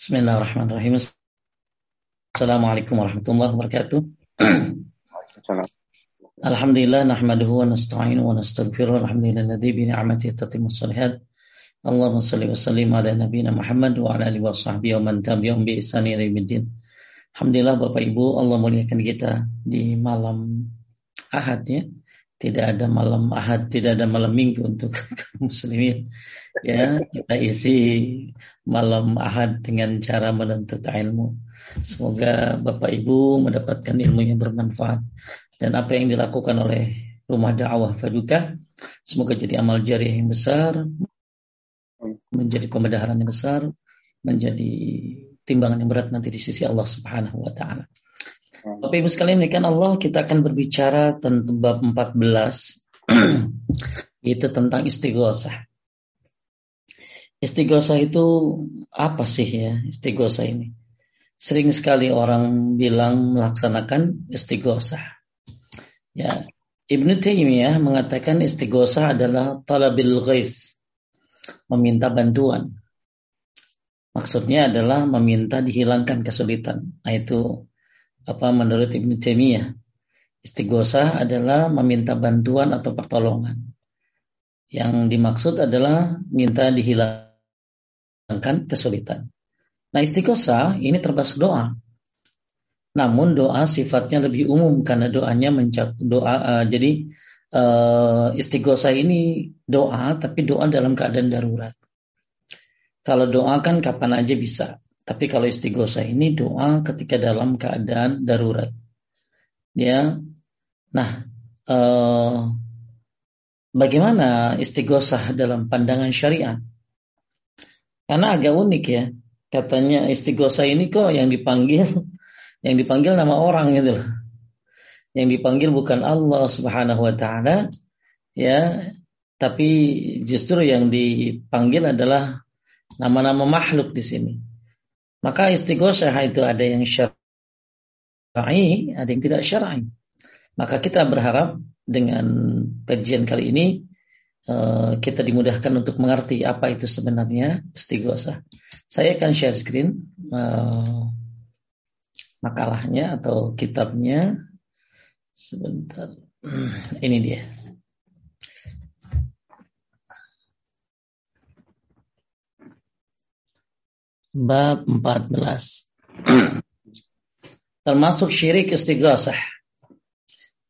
Bismillahirrahmanirrahim. Assalamualaikum warahmatullahi wabarakatuh. Alhamdulillah nahmaduhu wa nasta'inu wa nastaghfiruh alhamdulillah bi ni'matihi tatimmu shalihat. Allahumma salli wa sallim ala nabiyyina Muhammad wa ala alihi wa sahbihi wa man tabi'ahum bi ihsan ila yaumiddin. Alhamdulillah Bapak Ibu Allah muliakan kita di malam Ahad ya. Tidak ada malam Ahad, tidak ada malam Minggu untuk muslimin. Ya, kita isi malam Ahad dengan cara menuntut ilmu. Semoga Bapak Ibu mendapatkan ilmu yang bermanfaat dan apa yang dilakukan oleh rumah dakwah Faduka semoga jadi amal jariah yang besar, menjadi pembedaharan yang besar, menjadi timbangan yang berat nanti di sisi Allah Subhanahu wa taala. Bapak Ibu sekalian, ini kan Allah kita akan berbicara tentang bab 14 itu tentang istighosah. Istighosah itu apa sih ya istighosah ini? Sering sekali orang bilang melaksanakan istighosah. Ya, Ibnu Taimiyah mengatakan istighosah adalah talabil ghaith, meminta bantuan. Maksudnya adalah meminta dihilangkan kesulitan. Nah, itu apa menurut Ibnu Taimiyah. Istighosah adalah meminta bantuan atau pertolongan. Yang dimaksud adalah minta dihilangkan kesulitan. Nah, istighosah ini termasuk doa. Namun doa sifatnya lebih umum karena doanya mencap doa uh, jadi uh, istighosah ini doa tapi doa dalam keadaan darurat. Kalau doa kan kapan aja bisa, tapi kalau istighosah ini doa ketika dalam keadaan darurat. Ya. Nah, uh, bagaimana istighosah dalam pandangan syariat? Karena agak unik ya. Katanya istighosah ini kok yang dipanggil yang dipanggil nama orang gitu loh. Yang dipanggil bukan Allah Subhanahu wa taala ya, tapi justru yang dipanggil adalah nama-nama makhluk di sini. Maka istighosah itu ada yang syar'i, ada yang tidak syar'i. Maka kita berharap dengan kajian kali ini eh, kita dimudahkan untuk mengerti apa itu sebenarnya istighosah. Saya akan share screen. Eh, makalahnya atau kitabnya. Sebentar. Ini dia. Bab 14. Termasuk syirik istighasah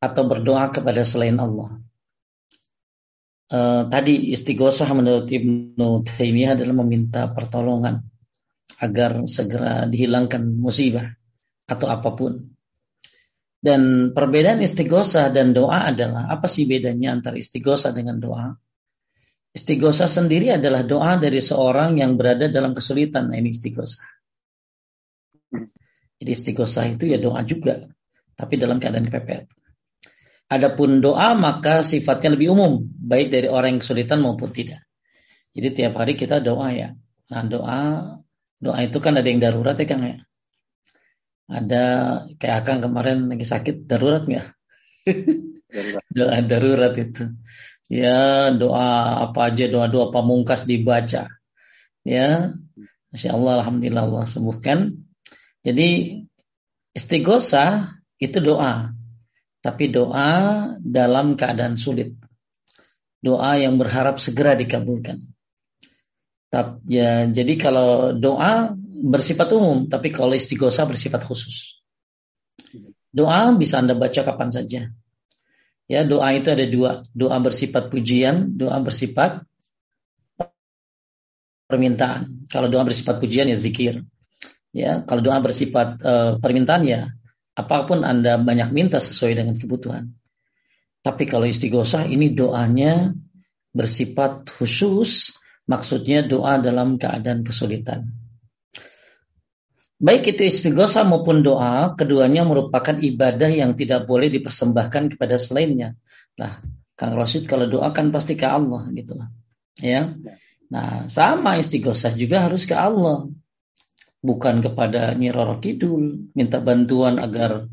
atau berdoa kepada selain Allah. Uh, tadi istighosah menurut Ibnu Taimiyah adalah meminta pertolongan agar segera dihilangkan musibah atau apa pun. Dan perbedaan istighosah dan doa adalah apa sih bedanya antara istighosah dengan doa? Istighosah sendiri adalah doa dari seorang yang berada dalam kesulitan. Nah, ini istighosah. Jadi istighosah itu ya doa juga, tapi dalam keadaan kepepet. Adapun doa maka sifatnya lebih umum, baik dari orang yang kesulitan maupun tidak. Jadi tiap hari kita doa ya. Nah doa, doa itu kan ada yang darurat ya Kang ya ada kayak Akang kemarin lagi sakit darurat nggak? doa darurat itu. Ya doa apa aja doa doa pamungkas dibaca. Ya, masya Allah, alhamdulillah Allah sembuhkan. Jadi istighosa itu doa, tapi doa dalam keadaan sulit. Doa yang berharap segera dikabulkan. Ya, jadi kalau doa bersifat umum, tapi kalau istighosa bersifat khusus. Doa bisa Anda baca kapan saja. Ya, doa itu ada dua. Doa bersifat pujian, doa bersifat permintaan. Kalau doa bersifat pujian ya zikir. Ya, kalau doa bersifat uh, permintaan ya apa pun Anda banyak minta sesuai dengan kebutuhan. Tapi kalau istighosa ini doanya bersifat khusus, maksudnya doa dalam keadaan kesulitan. Baik itu istighosah maupun doa, keduanya merupakan ibadah yang tidak boleh dipersembahkan kepada selainnya. Nah, Kang Rosid kalau doa kan pasti ke Allah gitu lah. Ya. Nah, sama istighosah juga harus ke Allah. Bukan kepada Nyi Roro Kidul, minta bantuan agar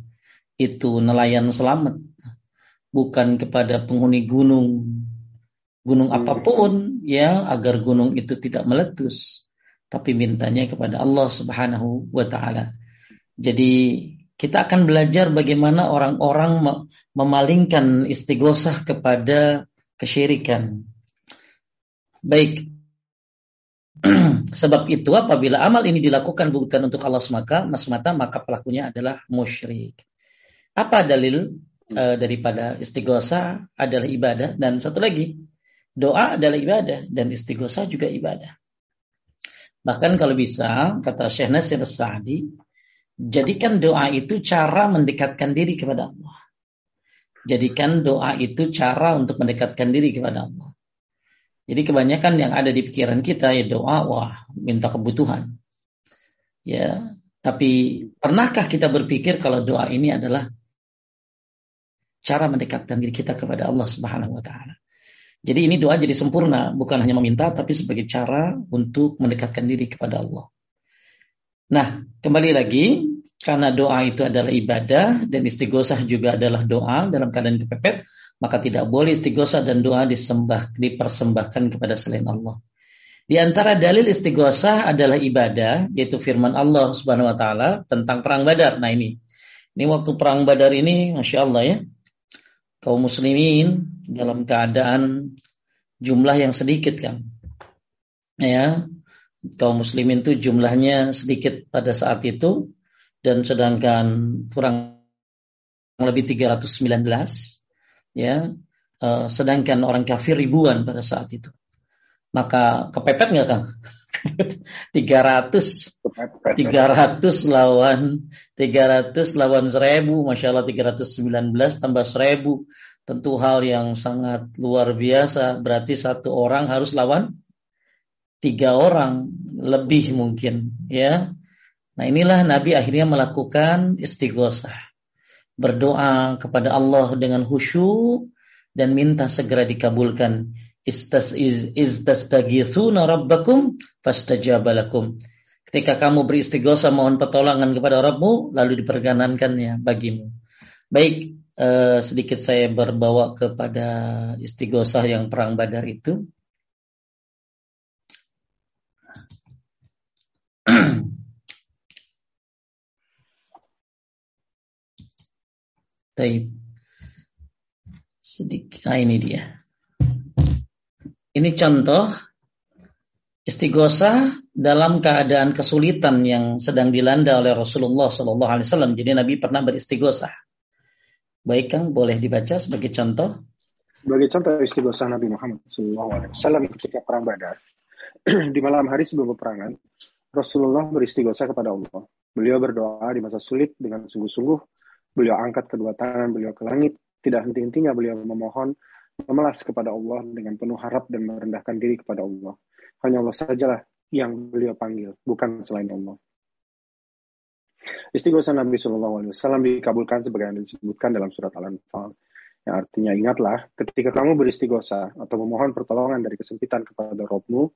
itu nelayan selamat. Bukan kepada penghuni gunung gunung apa pun ya agar gunung itu tidak meletus tapi mintanya kepada Allah Subhanahu wa taala. Jadi kita akan belajar bagaimana orang-orang memalingkan istighosah kepada kesyirikan. Baik. Sebab itu apabila amal ini dilakukan bukan untuk Allah semata, semata maka pelakunya adalah musyrik. Apa dalil uh, daripada istighosah adalah ibadah dan satu lagi doa adalah ibadah dan istighosah juga ibadah. Bahkan kalau bisa kata Syekh Nasir Sa'di Jadikan doa itu cara mendekatkan diri kepada Allah. Jadikan doa itu cara untuk mendekatkan diri kepada Allah. Jadi kebanyakan yang ada di pikiran kita ya doa, wah minta kebutuhan. Ya, tapi pernahkah kita berpikir kalau doa ini adalah cara mendekatkan diri kita kepada Allah Subhanahu wa taala. Jadi ini doa jadi sempurna, bukan hanya meminta tapi sebagai cara untuk mendekatkan diri kepada Allah. Nah, kembali lagi karena doa itu adalah ibadah dan istighosah juga adalah doa dalam keadaan kepepet, maka tidak boleh istighosah dan doa disembah dipersembahkan kepada selain Allah. Di antara dalil istighosah adalah ibadah, yaitu firman Allah Subhanahu wa taala tentang perang Badar. Nah, ini. Ini waktu perang Badar ini, Masya Allah ya. Kaum muslimin dalam keadaan jumlah yang sedikit kan. Ya, kaum muslimin itu jumlahnya sedikit pada saat itu dan sedangkan kurang lebih 319 ya uh, sedangkan orang kafir ribuan pada saat itu maka kepepet nggak kang 300 300 lawan 300 lawan 1000 Masya Allah 319 tambah 1000 tentu hal yang sangat luar biasa berarti satu orang harus lawan tiga orang lebih mungkin ya. Nah inilah Nabi akhirnya melakukan istighosah. Berdoa kepada Allah dengan khusyuk dan minta segera dikabulkan. Istas iz tagithuna rabbakum fastajabalakum. Ketika kamu beristighosah mohon pertolongan kepada Rabbmu lalu diperkenankannya bagimu. Baik, eh, sedikit saya berbawa kepada istighosah yang perang Badar itu. Taib. Sedikit. Nah ini dia. Ini contoh istighosa dalam keadaan kesulitan yang sedang dilanda oleh Rasulullah Shallallahu Alaihi Wasallam. Jadi Nabi pernah beristighosa. Baik Kang, boleh dibaca sebagai contoh? Sebagai contoh istighosa Nabi Muhammad Shallallahu Alaihi Wasallam ketika perang Badar di malam hari sebelum peperangan Rasulullah beristighosa kepada Allah. Beliau berdoa di masa sulit dengan sungguh-sungguh. Beliau angkat kedua tangan beliau ke langit. Tidak henti-hentinya beliau memohon, memelas kepada Allah dengan penuh harap dan merendahkan diri kepada Allah. Hanya Allah sajalah yang beliau panggil, bukan selain Allah. Istighosa Nabi Shallallahu Alaihi Wasallam dikabulkan sebagaimana disebutkan dalam surat Al-Anfal. Yang artinya ingatlah, ketika kamu beristighosa atau memohon pertolongan dari kesempitan kepada Robmu,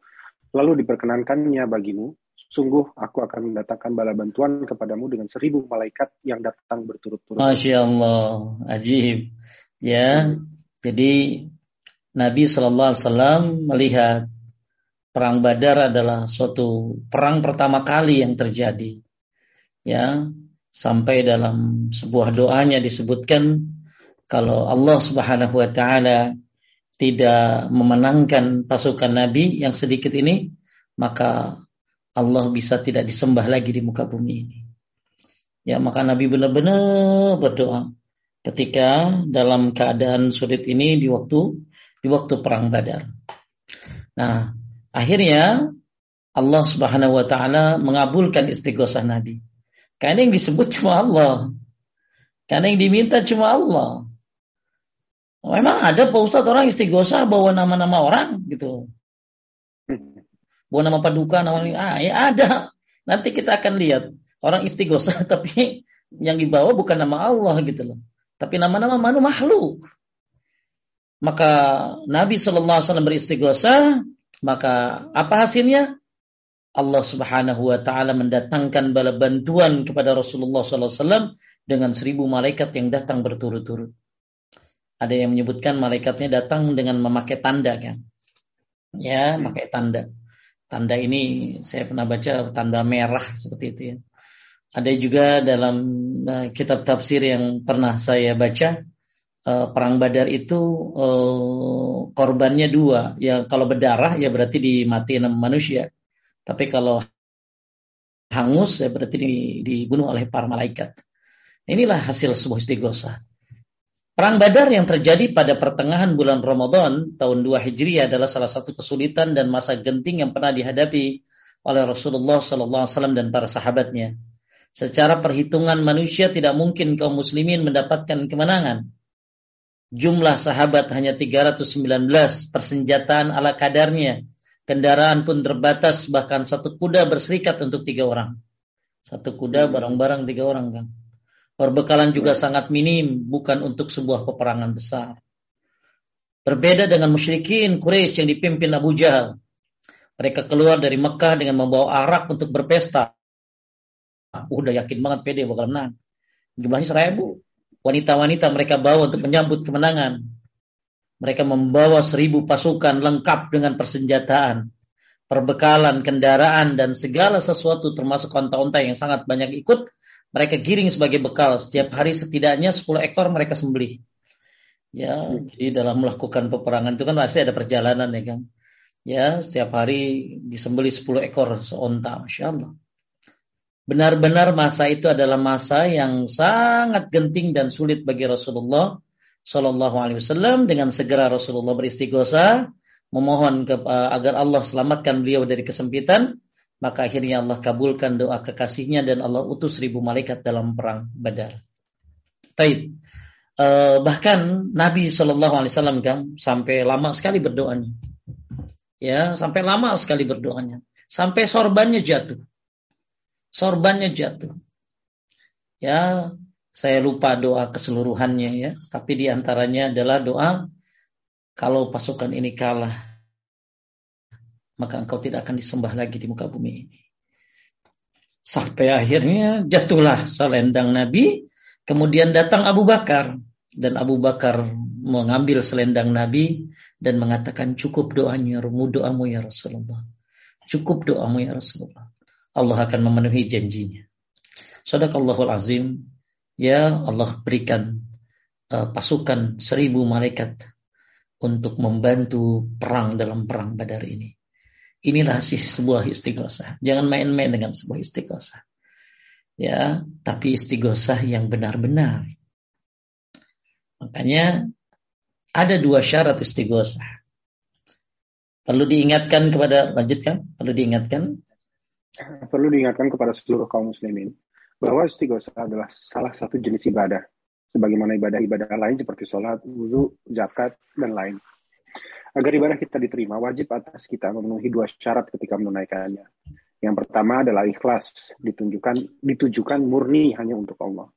lalu diperkenankannya bagimu, Sungguh aku akan mendatangkan bala bantuan kepadamu dengan seribu malaikat yang datang berturut-turut. Masya Allah, ajib. Ya, jadi Nabi Shallallahu Alaihi Wasallam melihat perang Badar adalah suatu perang pertama kali yang terjadi. Ya, sampai dalam sebuah doanya disebutkan kalau Allah Subhanahu Wa Taala tidak memenangkan pasukan Nabi yang sedikit ini, maka Allah bisa tidak disembah lagi di muka bumi ini. Ya, maka Nabi benar-benar berdoa ketika dalam keadaan sulit ini di waktu di waktu perang Badar. Nah, akhirnya Allah Subhanahu wa taala mengabulkan istighosah Nabi. Karena yang disebut cuma Allah. Karena yang diminta cuma Allah. Memang ada Pak orang istighosah bawa nama-nama orang gitu bawa nama paduka, nama ah, ya ada. Nanti kita akan lihat orang istighosah tapi yang dibawa bukan nama Allah gitu loh. Tapi nama-nama manu makhluk. Maka Nabi Shallallahu Alaihi Wasallam beristighosah, maka apa hasilnya? Allah Subhanahu Wa Taala mendatangkan bala bantuan kepada Rasulullah Sallallahu Alaihi Wasallam dengan seribu malaikat yang datang berturut-turut. Ada yang menyebutkan malaikatnya datang dengan memakai tanda kan? Ya, memakai tanda. Tanda ini saya pernah baca tanda merah seperti itu ya. Ada juga dalam uh, kitab tafsir yang pernah saya baca uh, perang Badar itu uh, korbannya dua. Ya kalau berdarah ya berarti dimatiin manusia. Tapi kalau hangus ya berarti dibunuh oleh para malaikat. Inilah hasil sebuah istighosah. Perang Badar yang terjadi pada pertengahan bulan Ramadan tahun 2 Hijriah adalah salah satu kesulitan dan masa genting yang pernah dihadapi oleh Rasulullah SAW dan para sahabatnya. Secara perhitungan manusia tidak mungkin kaum muslimin mendapatkan kemenangan. Jumlah sahabat hanya 319, persenjataan ala kadarnya. Kendaraan pun terbatas, bahkan satu kuda berserikat untuk tiga orang. Satu kuda barang-barang tiga orang kan. Perbekalan juga sangat minim, bukan untuk sebuah peperangan besar. Berbeda dengan musyrikin Quraisy yang dipimpin Abu Jahal. Mereka keluar dari Mekah dengan membawa arak untuk berpesta. Udah yakin banget pede bakal menang. Jumlahnya seribu. Wanita-wanita mereka bawa untuk menyambut kemenangan. Mereka membawa seribu pasukan lengkap dengan persenjataan, perbekalan, kendaraan, dan segala sesuatu termasuk onta-onta yang sangat banyak ikut mereka giring sebagai bekal. Setiap hari setidaknya 10 ekor mereka sembelih. Ya, jadi dalam melakukan peperangan itu kan pasti ada perjalanan ya kan. Ya, setiap hari disembelih 10 ekor seonta, Masya Allah. Benar-benar masa itu adalah masa yang sangat genting dan sulit bagi Rasulullah Shallallahu Alaihi Wasallam. Dengan segera Rasulullah beristighosa memohon ke, uh, agar Allah selamatkan beliau dari kesempitan maka akhirnya Allah kabulkan doa kekasihnya dan Allah utus ribu malaikat dalam perang Badar. Taib. Uh, bahkan Nabi Shallallahu Alaihi Wasallam kan sampai lama sekali berdoanya. Ya, sampai lama sekali berdoanya. Sampai sorbannya jatuh. Sorbannya jatuh. Ya, saya lupa doa keseluruhannya ya. Tapi di antaranya adalah doa kalau pasukan ini kalah maka engkau tidak akan disembah lagi di muka bumi ini. Sampai akhirnya jatuhlah selendang Nabi, kemudian datang Abu Bakar dan Abu Bakar mengambil selendang Nabi dan mengatakan cukup doanya, doamu ya Rasulullah. Cukup doamu ya Rasulullah. Allah akan memenuhi janjinya. Sadaqallahul azim. Ya Allah berikan uh, pasukan seribu malaikat untuk membantu perang dalam perang badar ini. Inilah sih sebuah istighosah. Jangan main-main dengan sebuah istighosah. Ya, tapi istighosah yang benar-benar. Makanya ada dua syarat istighosah. Perlu diingatkan kepada lanjutkan, perlu diingatkan perlu diingatkan kepada seluruh kaum muslimin bahwa istighosah adalah salah satu jenis ibadah sebagaimana ibadah-ibadah lain seperti sholat, wudhu, zakat, dan lain. Agar ibadah kita diterima, wajib atas kita memenuhi dua syarat ketika menunaikannya. Yang pertama adalah ikhlas, ditunjukkan ditujukan murni hanya untuk Allah.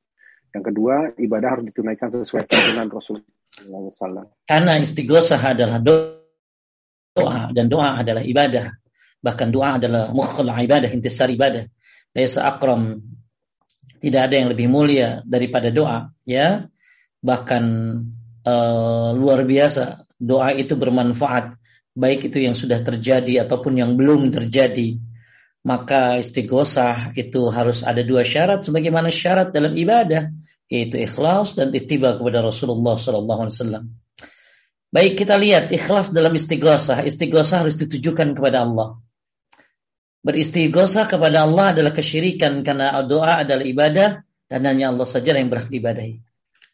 Yang kedua, ibadah harus ditunaikan sesuai dengan Rasulullah SAW. Karena istighosah adalah doa dan doa adalah ibadah. Bahkan doa adalah mukhul ibadah, intisar ibadah. Laisa akram. Tidak ada yang lebih mulia daripada doa, ya. Bahkan uh, luar biasa doa itu bermanfaat, baik itu yang sudah terjadi ataupun yang belum terjadi. Maka istighosah itu harus ada dua syarat sebagaimana syarat dalam ibadah, yaitu ikhlas dan ittiba kepada Rasulullah SAW. Baik kita lihat ikhlas dalam istighosah. Istighosah harus ditujukan kepada Allah. Beristighosah kepada Allah adalah kesyirikan karena doa adalah ibadah dan hanya Allah saja yang berhak diibadahi.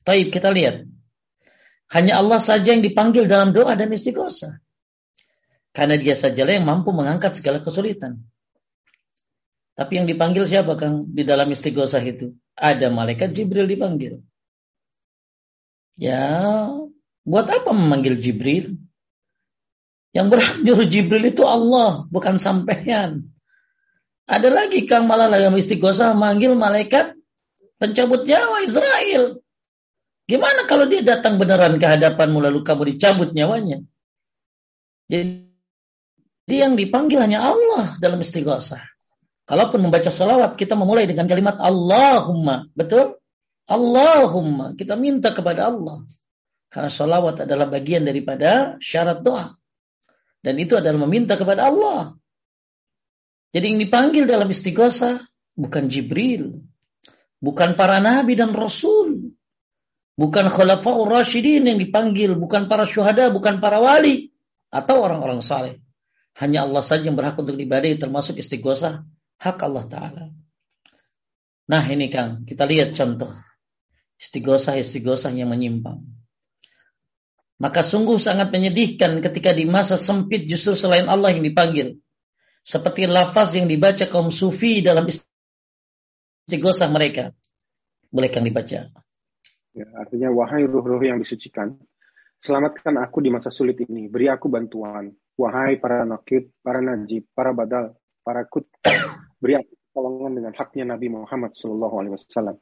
Baik kita lihat hanya Allah saja yang dipanggil dalam doa dan istighosah. Karena dia sajalah yang mampu mengangkat segala kesulitan. Tapi yang dipanggil siapa Kang di dalam istighosah itu? Ada malaikat Jibril dipanggil. Ya, buat apa memanggil Jibril? Yang berhak nyuruh Jibril itu Allah, bukan sampean. Ada lagi Kang malah dalam istighosah memanggil malaikat pencabut nyawa Israel. Gimana kalau dia datang beneran ke hadapanmu lalu kamu dicabut nyawanya? Jadi yang dipanggil hanya Allah dalam istighosah. Kalaupun membaca salawat, kita memulai dengan kalimat Allahumma. Betul? Allahumma. Kita minta kepada Allah. Karena salawat adalah bagian daripada syarat doa. Dan itu adalah meminta kepada Allah. Jadi yang dipanggil dalam istighosa bukan Jibril, bukan para nabi dan rasul, bukan khulafaur rasyidin yang dipanggil, bukan para syuhada, bukan para wali atau orang-orang saleh. Hanya Allah saja yang berhak untuk diibadahi termasuk istighosa hak Allah taala. Nah, ini Kang, kita lihat contoh istighosa-istighosa yang menyimpang. Maka sungguh sangat menyedihkan ketika di masa sempit justru selain Allah yang dipanggil. Seperti lafaz yang dibaca kaum sufi dalam istighosa mereka. Boleh kan dibaca? Ya, artinya wahai ruh-ruh yang disucikan, selamatkan aku di masa sulit ini, beri aku bantuan. Wahai para nakid, para najib, para badal, para kut, beri aku pertolongan dengan haknya Nabi Muhammad Shallallahu Alaihi Wasallam.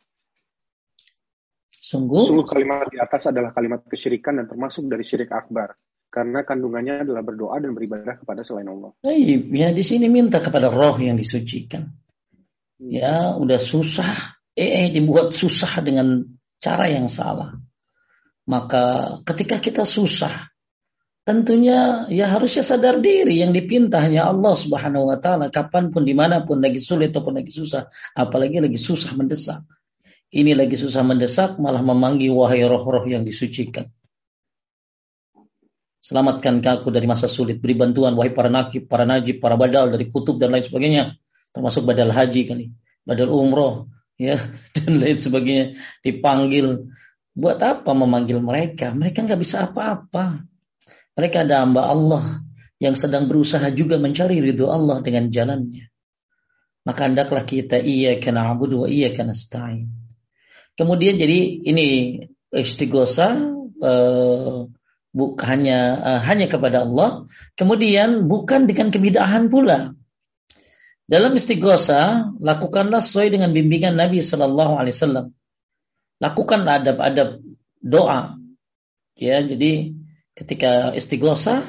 Sungguh? Sungguh kalimat di atas adalah kalimat kesyirikan dan termasuk dari syirik akbar karena kandungannya adalah berdoa dan beribadah kepada selain Allah. Ya di sini minta kepada roh yang disucikan. Hmm. Ya udah susah, eh, eh dibuat susah dengan cara yang salah. Maka ketika kita susah, tentunya ya harusnya sadar diri yang dipinta hanya Allah Subhanahu wa taala kapan pun di mana pun lagi sulit ataupun lagi susah, apalagi lagi susah mendesak. Ini lagi susah mendesak malah memanggil wahai roh-roh yang disucikan. Selamatkan aku dari masa sulit. Beri bantuan wahai para nakib, para najib, para badal dari kutub dan lain sebagainya. Termasuk badal haji kali. Badal umroh. ya Dan lain sebagainya. Dipanggil. Buat apa memanggil mereka? Mereka nggak bisa apa-apa. Mereka ada hamba Allah yang sedang berusaha juga mencari ridho Allah dengan jalannya. Maka hendaklah kita iya kena abudu wa iya kena stain. Kemudian jadi ini istighosa uh, bukan hanya uh, hanya kepada Allah, kemudian bukan dengan kebidahan pula. Dalam istighosa lakukanlah sesuai dengan bimbingan Nabi Shallallahu Alaihi Wasallam. Lakukan adab-adab doa. Ya, jadi ketika istighosa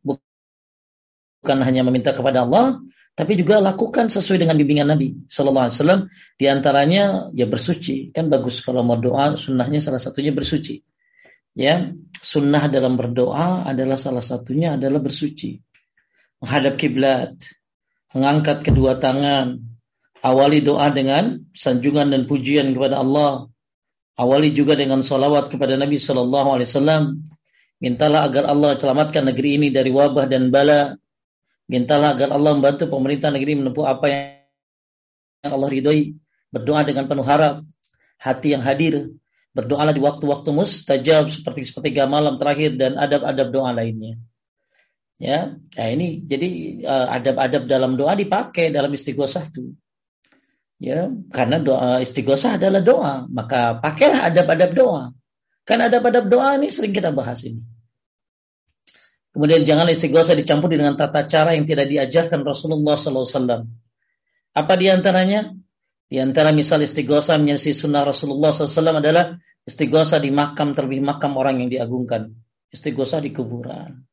bukan hanya meminta kepada Allah, tapi juga lakukan sesuai dengan bimbingan Nabi Shallallahu Alaihi Wasallam. Di antaranya ya bersuci, kan bagus kalau mau doa, sunnahnya salah satunya bersuci. Ya, sunnah dalam berdoa adalah salah satunya adalah bersuci. Menghadap kiblat, mengangkat kedua tangan, awali doa dengan sanjungan dan pujian kepada Allah. Awali juga dengan salawat kepada Nabi Shallallahu Alaihi Wasallam. Mintalah agar Allah selamatkan negeri ini dari wabah dan bala. Mintalah agar Allah membantu pemerintah negeri menempuh apa yang Allah ridhoi. Berdoa dengan penuh harap, hati yang hadir, Berdoalah di waktu-waktu mustajab seperti sepertiga malam terakhir dan adab-adab doa lainnya. Ya, nah ini jadi uh, adab-adab dalam doa dipakai dalam istighosah itu. Ya, karena doa istighosah adalah doa, maka pakailah adab-adab doa. Kan adab-adab doa ini sering kita bahas ini. Kemudian jangan istighosah dicampur dengan tata cara yang tidak diajarkan Rasulullah SAW. Apa di antaranya? Di antara misal istighosa menyelisih sunnah Rasulullah SAW adalah istighosa di makam terlebih makam orang yang diagungkan. Istighosa di kuburan.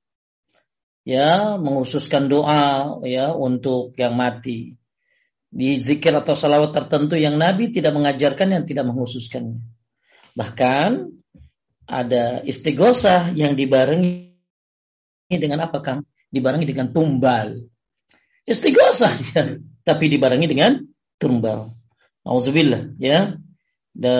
Ya, menghususkan doa ya untuk yang mati. Di zikir atau salawat tertentu yang Nabi tidak mengajarkan yang tidak menghususkannya. Bahkan ada istighosa yang dibarengi dengan apa Kang? Dibarengi dengan tumbal. Istighosa ya, tapi dibarengi dengan tumbal. Auzubillah ya. De,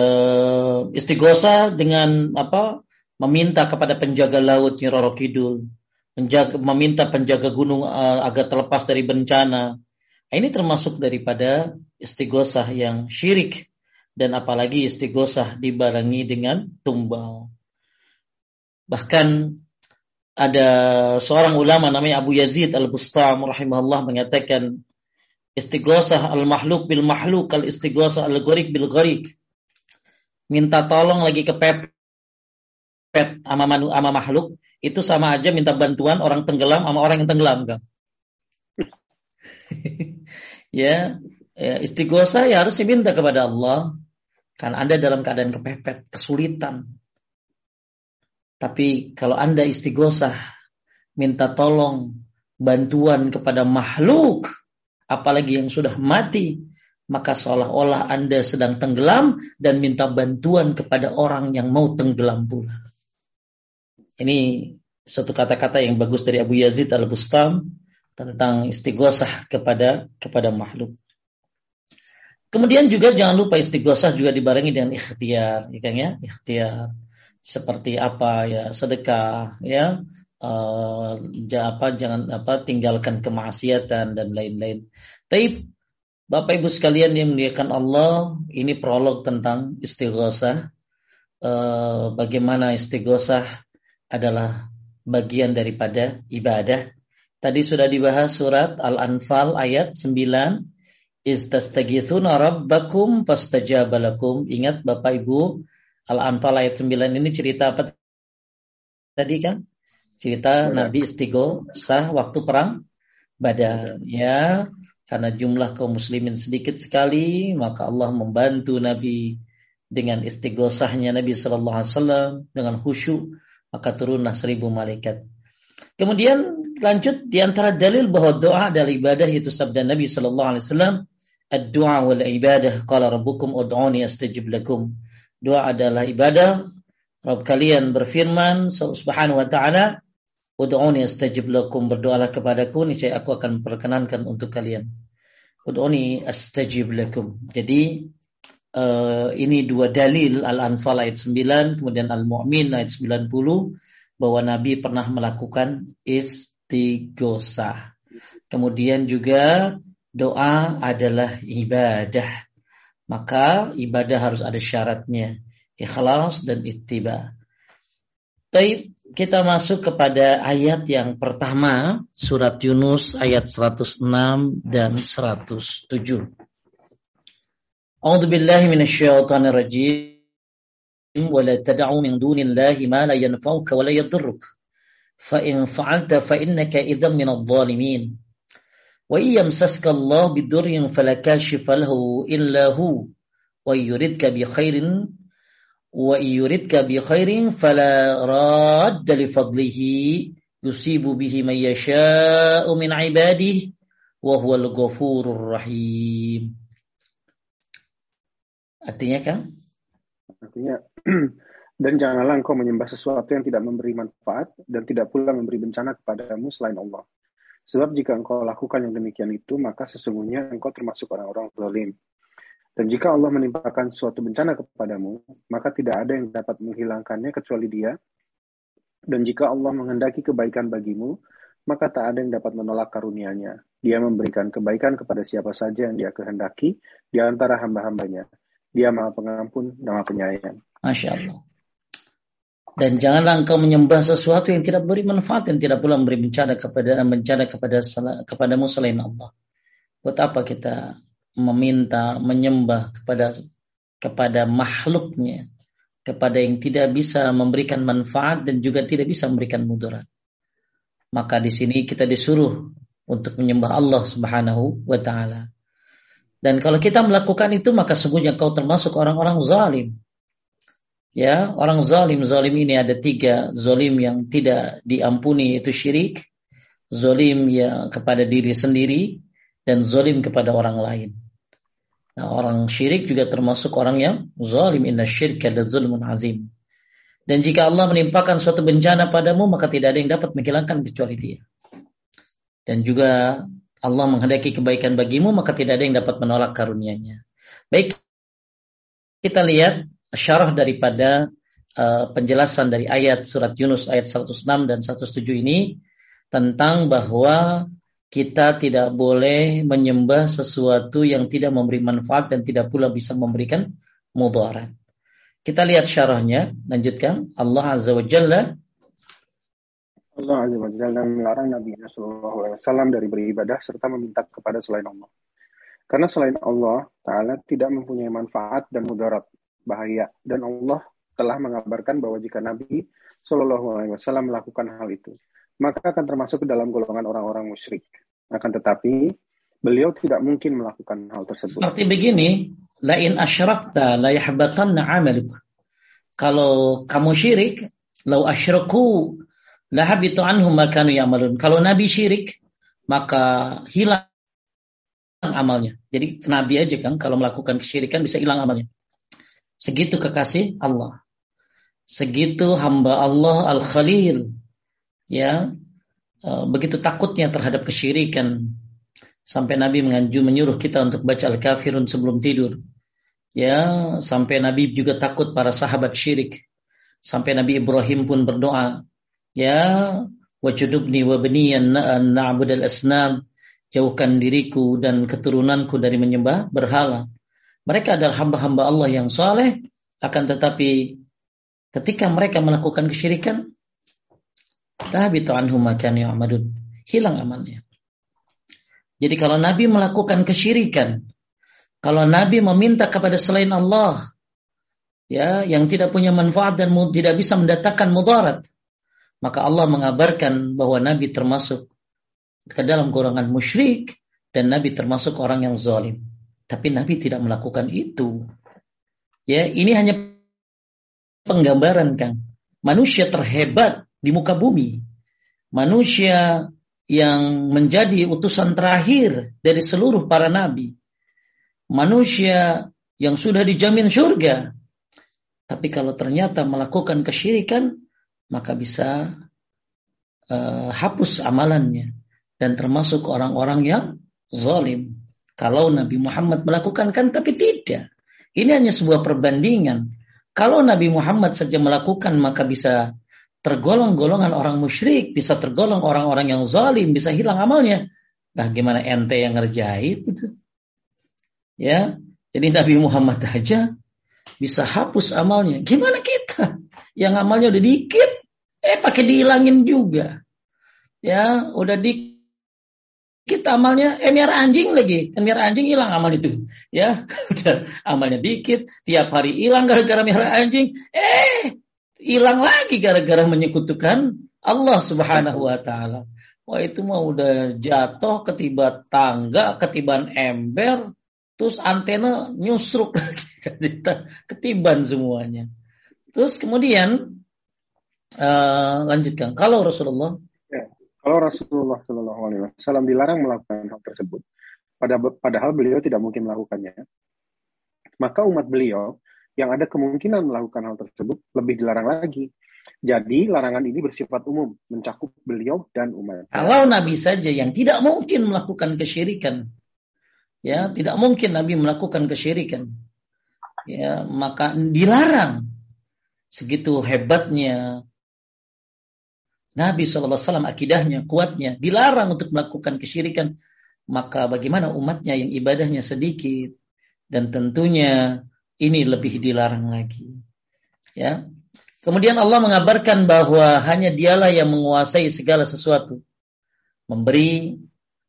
istighosa dengan apa? Meminta kepada penjaga laut Roro Kidul, menjaga, meminta penjaga gunung uh, agar terlepas dari bencana. Nah, ini termasuk daripada istighosah yang syirik dan apalagi istighosah dibarengi dengan tumbal. Bahkan ada seorang ulama namanya Abu Yazid Al-Bustam rahimahullah mengatakan Istighosah al-mahluk bil mahluk kal istighosah al-gharik bil gharik. Minta tolong lagi ke pepet sama manu sama makhluk itu sama aja minta bantuan orang tenggelam sama orang yang tenggelam kan. ya, ya istighosah ya harus diminta kepada Allah kan Anda dalam keadaan kepepet, kesulitan. Tapi kalau Anda istighosah minta tolong bantuan kepada makhluk apalagi yang sudah mati, maka seolah-olah Anda sedang tenggelam dan minta bantuan kepada orang yang mau tenggelam pula. Ini satu kata-kata yang bagus dari Abu Yazid Al-Bustam tentang istighosah kepada kepada makhluk. Kemudian juga jangan lupa istighosah juga dibarengi dengan ikhtiar, ya kan ya? Ikhtiar seperti apa ya sedekah ya uh, apa jangan apa tinggalkan kemaksiatan dan lain-lain. Tapi Bapak Ibu sekalian yang memuliakan Allah, ini prolog tentang istighosah. Uh, bagaimana istighosah adalah bagian daripada ibadah. Tadi sudah dibahas surat Al-Anfal ayat 9. Istastagithuna rabbakum fastajabalakum. Ingat Bapak Ibu, Al-Anfal ayat 9 ini cerita apa tadi kan? Cerita Nabi istighosah waktu perang Badar ya. Karena jumlah kaum muslimin sedikit sekali, maka Allah membantu Nabi dengan istighosahnya Nabi Shallallahu Alaihi Wasallam dengan khusyuk, maka turunlah seribu malaikat. Kemudian lanjut di antara dalil bahwa doa adalah ibadah itu sabda Nabi Shallallahu Alaihi Wasallam, "Ad-du'a wal ibadah qala rabbukum ud'uni astajib lakum." Doa adalah ibadah. Rabb kalian berfirman subhanahu wa ta'ala, Ud'uni astajib lakum, berdoalah kepadaku, niscaya aku akan perkenankan untuk kalian. Ud'uni astajib lakum. Jadi uh, ini dua dalil Al-Anfal ayat 9, kemudian Al-Mu'min ayat 90 bahwa Nabi pernah melakukan istighosah. Kemudian juga doa adalah ibadah. Maka ibadah harus ada syaratnya. Ikhlas dan ittiba. Baik, kita masuk kepada ayat yang pertama, surat Yunus ayat 106 dan 107. A'udzu billahi minasyaitonir rajim. Wa la tad'u min dunillahi ma la yanfa'uka wa la yadhurruk. Fa in fa'alta fa innaka idzan minadh dhalimin. Wa yamsaska Allah bidurrin fala kashifa lahu illa hu. Wa yuridka bi khairin wa yuridka bi khairin fala radda li fadlihi yusibu bihi may yasha'u min ibadihi wa huwal ghafurur rahim. Artinya kan artinya dan janganlah engkau menyembah sesuatu yang tidak memberi manfaat dan tidak pula memberi bencana kepadamu selain Allah. Sebab jika engkau lakukan yang demikian itu maka sesungguhnya engkau termasuk orang-orang zalim. -orang dan jika Allah menimpakan suatu bencana kepadamu, maka tidak ada yang dapat menghilangkannya kecuali dia. Dan jika Allah menghendaki kebaikan bagimu, maka tak ada yang dapat menolak karunia-Nya. Dia memberikan kebaikan kepada siapa saja yang dia kehendaki di antara hamba-hambanya. Dia maha pengampun maha penyayang. Masya Allah. Dan janganlah engkau menyembah sesuatu yang tidak beri manfaat dan tidak pula memberi bencana kepada bencana kepada kepadamu selain Allah. Buat apa kita meminta menyembah kepada kepada makhluknya, kepada yang tidak bisa memberikan manfaat dan juga tidak bisa memberikan mudarat. Maka di sini kita disuruh untuk menyembah Allah Subhanahu wa taala. Dan kalau kita melakukan itu maka sungguhnya kau termasuk orang-orang zalim Ya, orang zalim, zalim ini ada tiga. Zalim yang tidak diampuni itu syirik. Zalim ya kepada diri sendiri. Dan zalim kepada orang lain. Nah, orang syirik juga termasuk orang yang zalim. Inna syirka dan zulmun azim. Dan jika Allah menimpakan suatu bencana padamu, maka tidak ada yang dapat menghilangkan kecuali dia. Dan juga Allah menghendaki kebaikan bagimu, maka tidak ada yang dapat menolak karunia-Nya. Baik, kita lihat syarah daripada uh, penjelasan dari ayat surat Yunus ayat 106 dan 107 ini tentang bahwa kita tidak boleh menyembah sesuatu yang tidak memberi manfaat dan tidak pula bisa memberikan mudarat. Kita lihat syarahnya, lanjutkan. Allah Azza wa Jalla Allah Azza wa Jalla melarang Nabi Sallallahu Alaihi Wasallam dari beribadah serta meminta kepada selain Allah. Karena selain Allah Ta'ala tidak mempunyai manfaat dan mudarat bahaya dan Allah telah mengabarkan bahwa jika Nabi Shallallahu Alaihi Wasallam melakukan hal itu, maka akan termasuk ke dalam golongan orang-orang musyrik. Akan tetapi beliau tidak mungkin melakukan hal tersebut. Seperti begini, lain asyrakta la yahbatanna amaluk. Kalau kamu syirik, lau asyraku la habitu anhum makanu ya'malun. Kalau Nabi syirik, maka hilang amalnya. Jadi Nabi aja kan kalau melakukan kesyirikan bisa hilang amalnya. Segitu kekasih Allah. Segitu hamba Allah Al-Khalil. Ya. uh, begitu takutnya terhadap kesyirikan sampai Nabi menganju menyuruh kita untuk baca Al-Kafirun sebelum tidur. Ya, sampai Nabi juga takut para sahabat syirik. Sampai Nabi Ibrahim pun berdoa, ya, wajudubni wa baniyan na'budal asnam, jauhkan diriku dan keturunanku dari menyembah berhala. Mereka adalah hamba-hamba Allah yang soleh, akan tetapi ketika mereka melakukan kesyirikan, makani amadun. Hilang amalnya. Jadi kalau Nabi melakukan kesyirikan, kalau Nabi meminta kepada selain Allah, ya yang tidak punya manfaat dan tidak bisa mendatangkan mudarat, maka Allah mengabarkan bahwa Nabi termasuk ke dalam golongan musyrik dan Nabi termasuk orang yang zalim. Tapi Nabi tidak melakukan itu. Ya, ini hanya penggambaran Kang. Manusia terhebat di muka bumi. Manusia yang menjadi utusan terakhir dari seluruh para nabi. Manusia yang sudah dijamin surga. Tapi kalau ternyata melakukan kesyirikan, maka bisa uh, hapus amalannya dan termasuk orang-orang yang zalim. Kalau Nabi Muhammad melakukan kan tapi tidak. Ini hanya sebuah perbandingan. Kalau Nabi Muhammad saja melakukan maka bisa tergolong golongan orang musyrik, bisa tergolong orang-orang yang zalim, bisa hilang amalnya. Nah, gimana ente yang ngerjain itu? Ya, jadi Nabi Muhammad aja bisa hapus amalnya. Gimana kita yang amalnya udah dikit, eh pakai dihilangin juga. Ya, udah dikit amalnya eh miara anjing lagi kan miara anjing hilang amal itu ya udah amalnya dikit tiap hari hilang gara-gara miara anjing eh hilang lagi gara-gara menyekutukan Allah Subhanahu wa taala. Wah itu mah udah jatuh ketiba tangga ketiban ember terus antena nyusruk lagi ketiban semuanya. Terus kemudian uh, lanjutkan. Kalau Rasulullah. Kalau Rasulullah Shallallahu Alaihi Wasallam dilarang melakukan hal tersebut, padahal beliau tidak mungkin melakukannya, maka umat beliau yang ada kemungkinan melakukan hal tersebut lebih dilarang lagi. Jadi larangan ini bersifat umum, mencakup beliau dan umat. Kalau Nabi saja yang tidak mungkin melakukan kesyirikan, ya tidak mungkin Nabi melakukan kesyirikan, ya maka dilarang. Segitu hebatnya Nabi SAW akidahnya, kuatnya, dilarang untuk melakukan kesyirikan. Maka bagaimana umatnya yang ibadahnya sedikit. Dan tentunya ini lebih dilarang lagi. Ya. Kemudian Allah mengabarkan bahwa hanya dialah yang menguasai segala sesuatu. Memberi,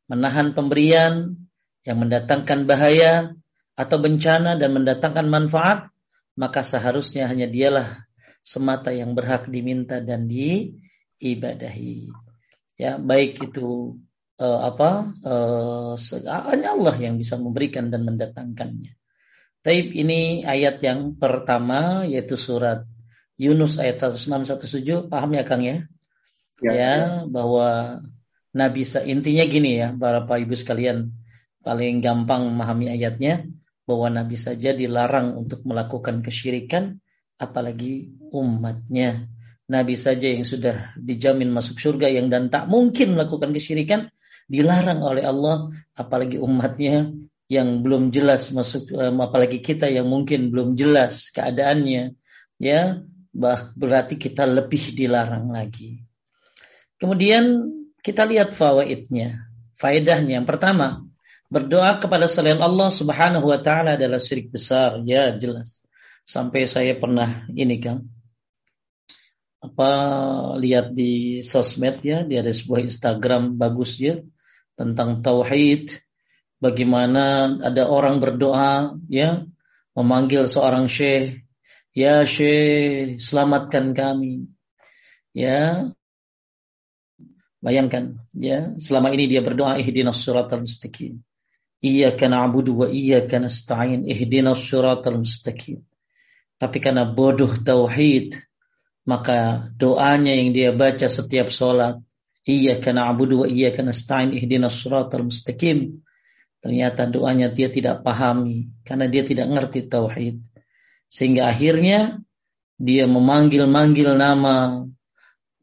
menahan pemberian, yang mendatangkan bahaya atau bencana dan mendatangkan manfaat, maka seharusnya hanya dialah semata yang berhak diminta dan di ibadahi. Ya, baik itu uh, apa uh, hanya Allah yang bisa memberikan dan mendatangkannya. Taib ini ayat yang pertama yaitu surat Yunus ayat 1617 paham ya Kang ya? Ya, ya, ya. bahwa Nabi intinya gini ya para Bapak Ibu sekalian paling gampang memahami ayatnya bahwa Nabi saja dilarang untuk melakukan kesyirikan apalagi umatnya Nabi saja yang sudah dijamin masuk surga yang dan tak mungkin melakukan kesyirikan dilarang oleh Allah apalagi umatnya yang belum jelas masuk apalagi kita yang mungkin belum jelas keadaannya ya bah berarti kita lebih dilarang lagi. Kemudian kita lihat fawaidnya, faedahnya. Yang pertama, berdoa kepada selain Allah Subhanahu wa taala adalah syirik besar, ya jelas. Sampai saya pernah ini Kang, apa lihat di sosmed ya, di ada sebuah Instagram bagus ya tentang tauhid, bagaimana ada orang berdoa ya memanggil seorang syekh, ya syekh selamatkan kami. Ya. Bayangkan ya, selama ini dia berdoa ihdinas siratal mustaqim. Iyyaka na'budu wa iyyaka nasta'in ihdinas siratal mustaqim. Tapi karena bodoh tauhid, maka doanya yang dia baca setiap sholat iya karena abudu wa iya karena stain ihdinas suratul mustaqim ternyata doanya dia tidak pahami karena dia tidak ngerti tauhid sehingga akhirnya dia memanggil-manggil nama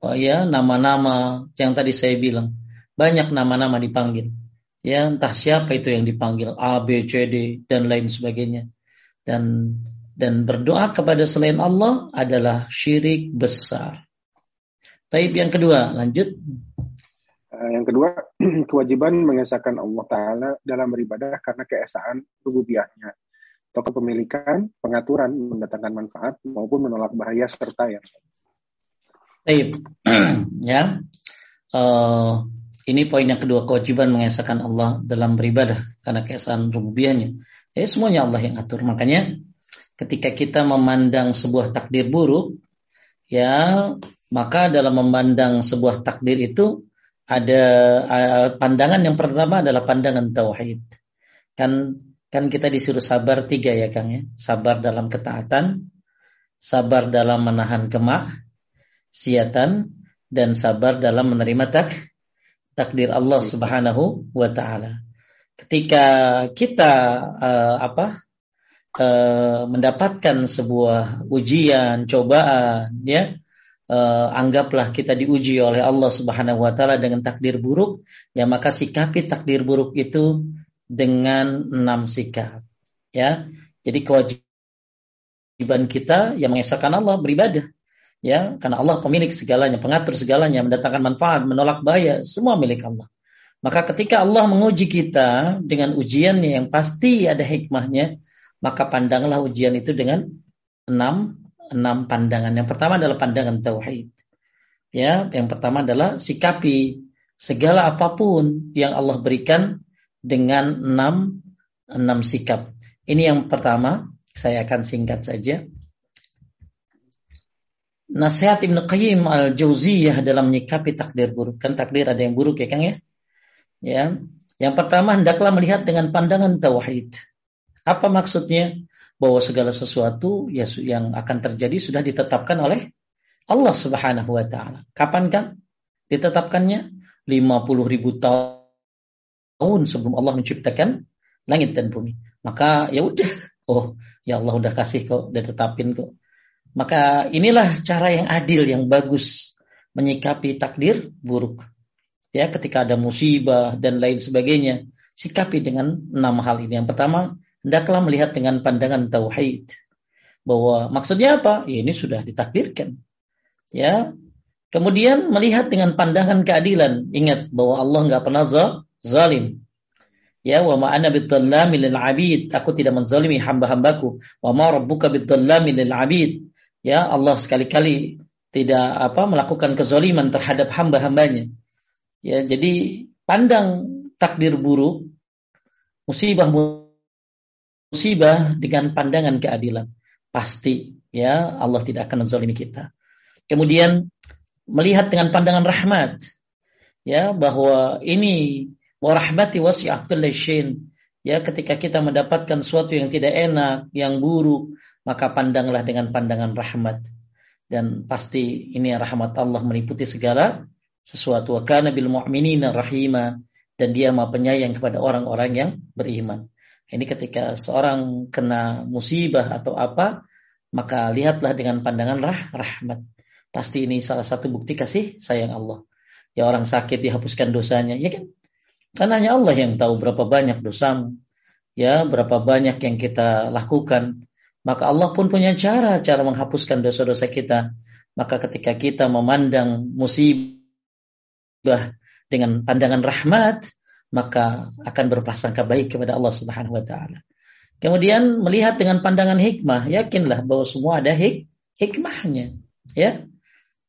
oh ya nama-nama yang tadi saya bilang banyak nama-nama dipanggil ya entah siapa itu yang dipanggil A B C D dan lain sebagainya dan dan berdoa kepada selain Allah adalah syirik besar. Taib yang kedua, lanjut. Uh, yang kedua, kewajiban mengesahkan Allah Ta'ala dalam beribadah karena keesaan rububiyahnya atau kepemilikan, pengaturan, mendatangkan manfaat maupun menolak bahaya serta yang Taib. ya. Uh, ini poin yang kedua, kewajiban mengesahkan Allah dalam beribadah karena keesaan rububiyahnya. Ya, semuanya Allah yang atur. Makanya ketika kita memandang sebuah takdir buruk, ya maka dalam memandang sebuah takdir itu ada pandangan yang pertama adalah pandangan tauhid. Kan kan kita disuruh sabar tiga ya Kang ya. Sabar dalam ketaatan, sabar dalam menahan kemak, siatan, dan sabar dalam menerima tak takdir Allah Subhanahu wa taala. Ketika kita uh, apa uh, mendapatkan sebuah ujian, cobaan, ya, uh, anggaplah kita diuji oleh Allah Subhanahu wa taala dengan takdir buruk, ya maka sikapi takdir buruk itu dengan enam sikap. Ya. Jadi kewajiban kita yang mengesahkan Allah beribadah. Ya, karena Allah pemilik segalanya, pengatur segalanya, mendatangkan manfaat, menolak bahaya, semua milik Allah. Maka ketika Allah menguji kita dengan ujiannya yang pasti ada hikmahnya, maka pandanglah ujian itu dengan enam enam pandangan. Yang pertama adalah pandangan tauhid. Ya, yang pertama adalah sikapi segala apa pun yang Allah berikan dengan enam enam sikap. Ini yang pertama, saya akan singkat saja. Nasihat Ibnu Qayyim al-Jauziyah dalam menyikapi takdir buruk. Kan takdir ada yang buruk ya Kang ya? Ya. Yang pertama hendaklah melihat dengan pandangan tauhid. Apa maksudnya? Bahwa segala sesuatu ya yang akan terjadi sudah ditetapkan oleh Allah Subhanahu wa taala. Kapan kan ditetapkannya? 50 ribu tahun sebelum Allah menciptakan langit dan bumi. Maka ya udah, oh ya Allah udah kasih kok, udah tetapin kok. Maka inilah cara yang adil, yang bagus menyikapi takdir buruk. Ya, ketika ada musibah dan lain sebagainya, sikapi dengan enam hal ini. Yang pertama, hendaklah melihat dengan pandangan tauhid bahwa maksudnya apa? Ya, ini sudah ditakdirkan. Ya. Kemudian melihat dengan pandangan keadilan. Ingat bahwa Allah nggak pernah zalim. Ya, wa ma ana lil abid. Aku tidak menzalimi hamba-hambaku. Wa ma rabbuka bidzallami lil abid. Ya, Allah sekali-kali tidak apa melakukan kezaliman terhadap hamba-hambanya. Ya, jadi pandang takdir buruk, musibah musibah dengan pandangan keadilan. Pasti ya Allah tidak akan menzalimi kita. Kemudian melihat dengan pandangan rahmat ya bahwa ini warahmati wasi'at Ya, ketika kita mendapatkan sesuatu yang tidak enak, yang buruk, maka pandanglah dengan pandangan rahmat. Dan pasti ini rahmat Allah meliputi segala sesuatu. Wa kana bil mu'minina rahima dan dia maha penyayang kepada orang-orang yang beriman. Ini ketika seorang kena musibah atau apa, maka lihatlah dengan pandangan rah, rahmat. Pasti ini salah satu bukti kasih sayang Allah. Ya orang sakit dihapuskan dosanya, ya kan? Karena hanya Allah yang tahu berapa banyak dosamu, ya berapa banyak yang kita lakukan. Maka Allah pun punya cara cara menghapuskan dosa-dosa kita. Maka ketika kita memandang musibah dengan pandangan rahmat, maka akan berprasangka baik kepada Allah Subhanahu wa taala. Kemudian melihat dengan pandangan hikmah, yakinlah bahwa semua ada hik hikmahnya, ya.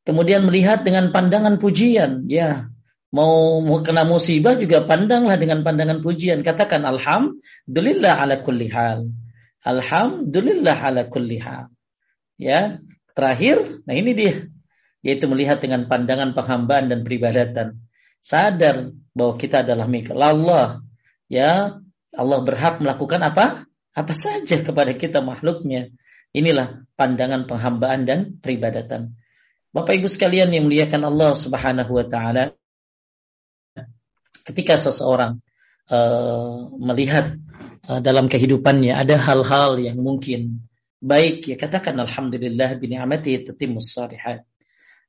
Kemudian melihat dengan pandangan pujian, ya. Mau, mau kena musibah juga pandanglah dengan pandangan pujian. Katakan alhamdulillah ala kulli hal. Alhamdulillah ala kulli hal. Ya. Terakhir, nah ini dia yaitu melihat dengan pandangan penghambaan dan peribadatan sadar bahwa kita adalah milik Allah. Ya, Allah berhak melakukan apa? Apa saja kepada kita makhluknya. Inilah pandangan penghambaan dan peribadatan. Bapak Ibu sekalian yang muliakan Allah Subhanahu wa taala. Ketika seseorang uh, melihat uh, dalam kehidupannya ada hal-hal yang mungkin baik ya katakan alhamdulillah bi ni'mati tatimmus salihat.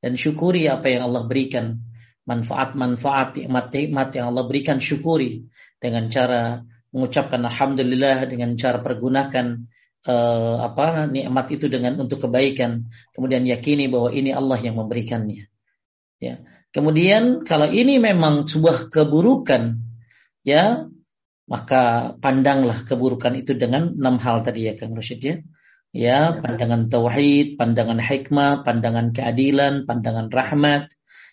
dan syukuri apa yang Allah berikan. Manfaat-manfaat nikmat-nikmat yang Allah berikan syukuri dengan cara mengucapkan alhamdulillah dengan cara pergunakan uh, apa nikmat itu dengan untuk kebaikan. Kemudian yakini bahwa ini Allah yang memberikannya. Ya. Kemudian kalau ini memang sebuah keburukan, ya maka pandanglah keburukan itu dengan enam hal tadi ya Kang Rashid ya. Ya, pandangan tauhid, pandangan hikmah, pandangan keadilan, pandangan rahmat,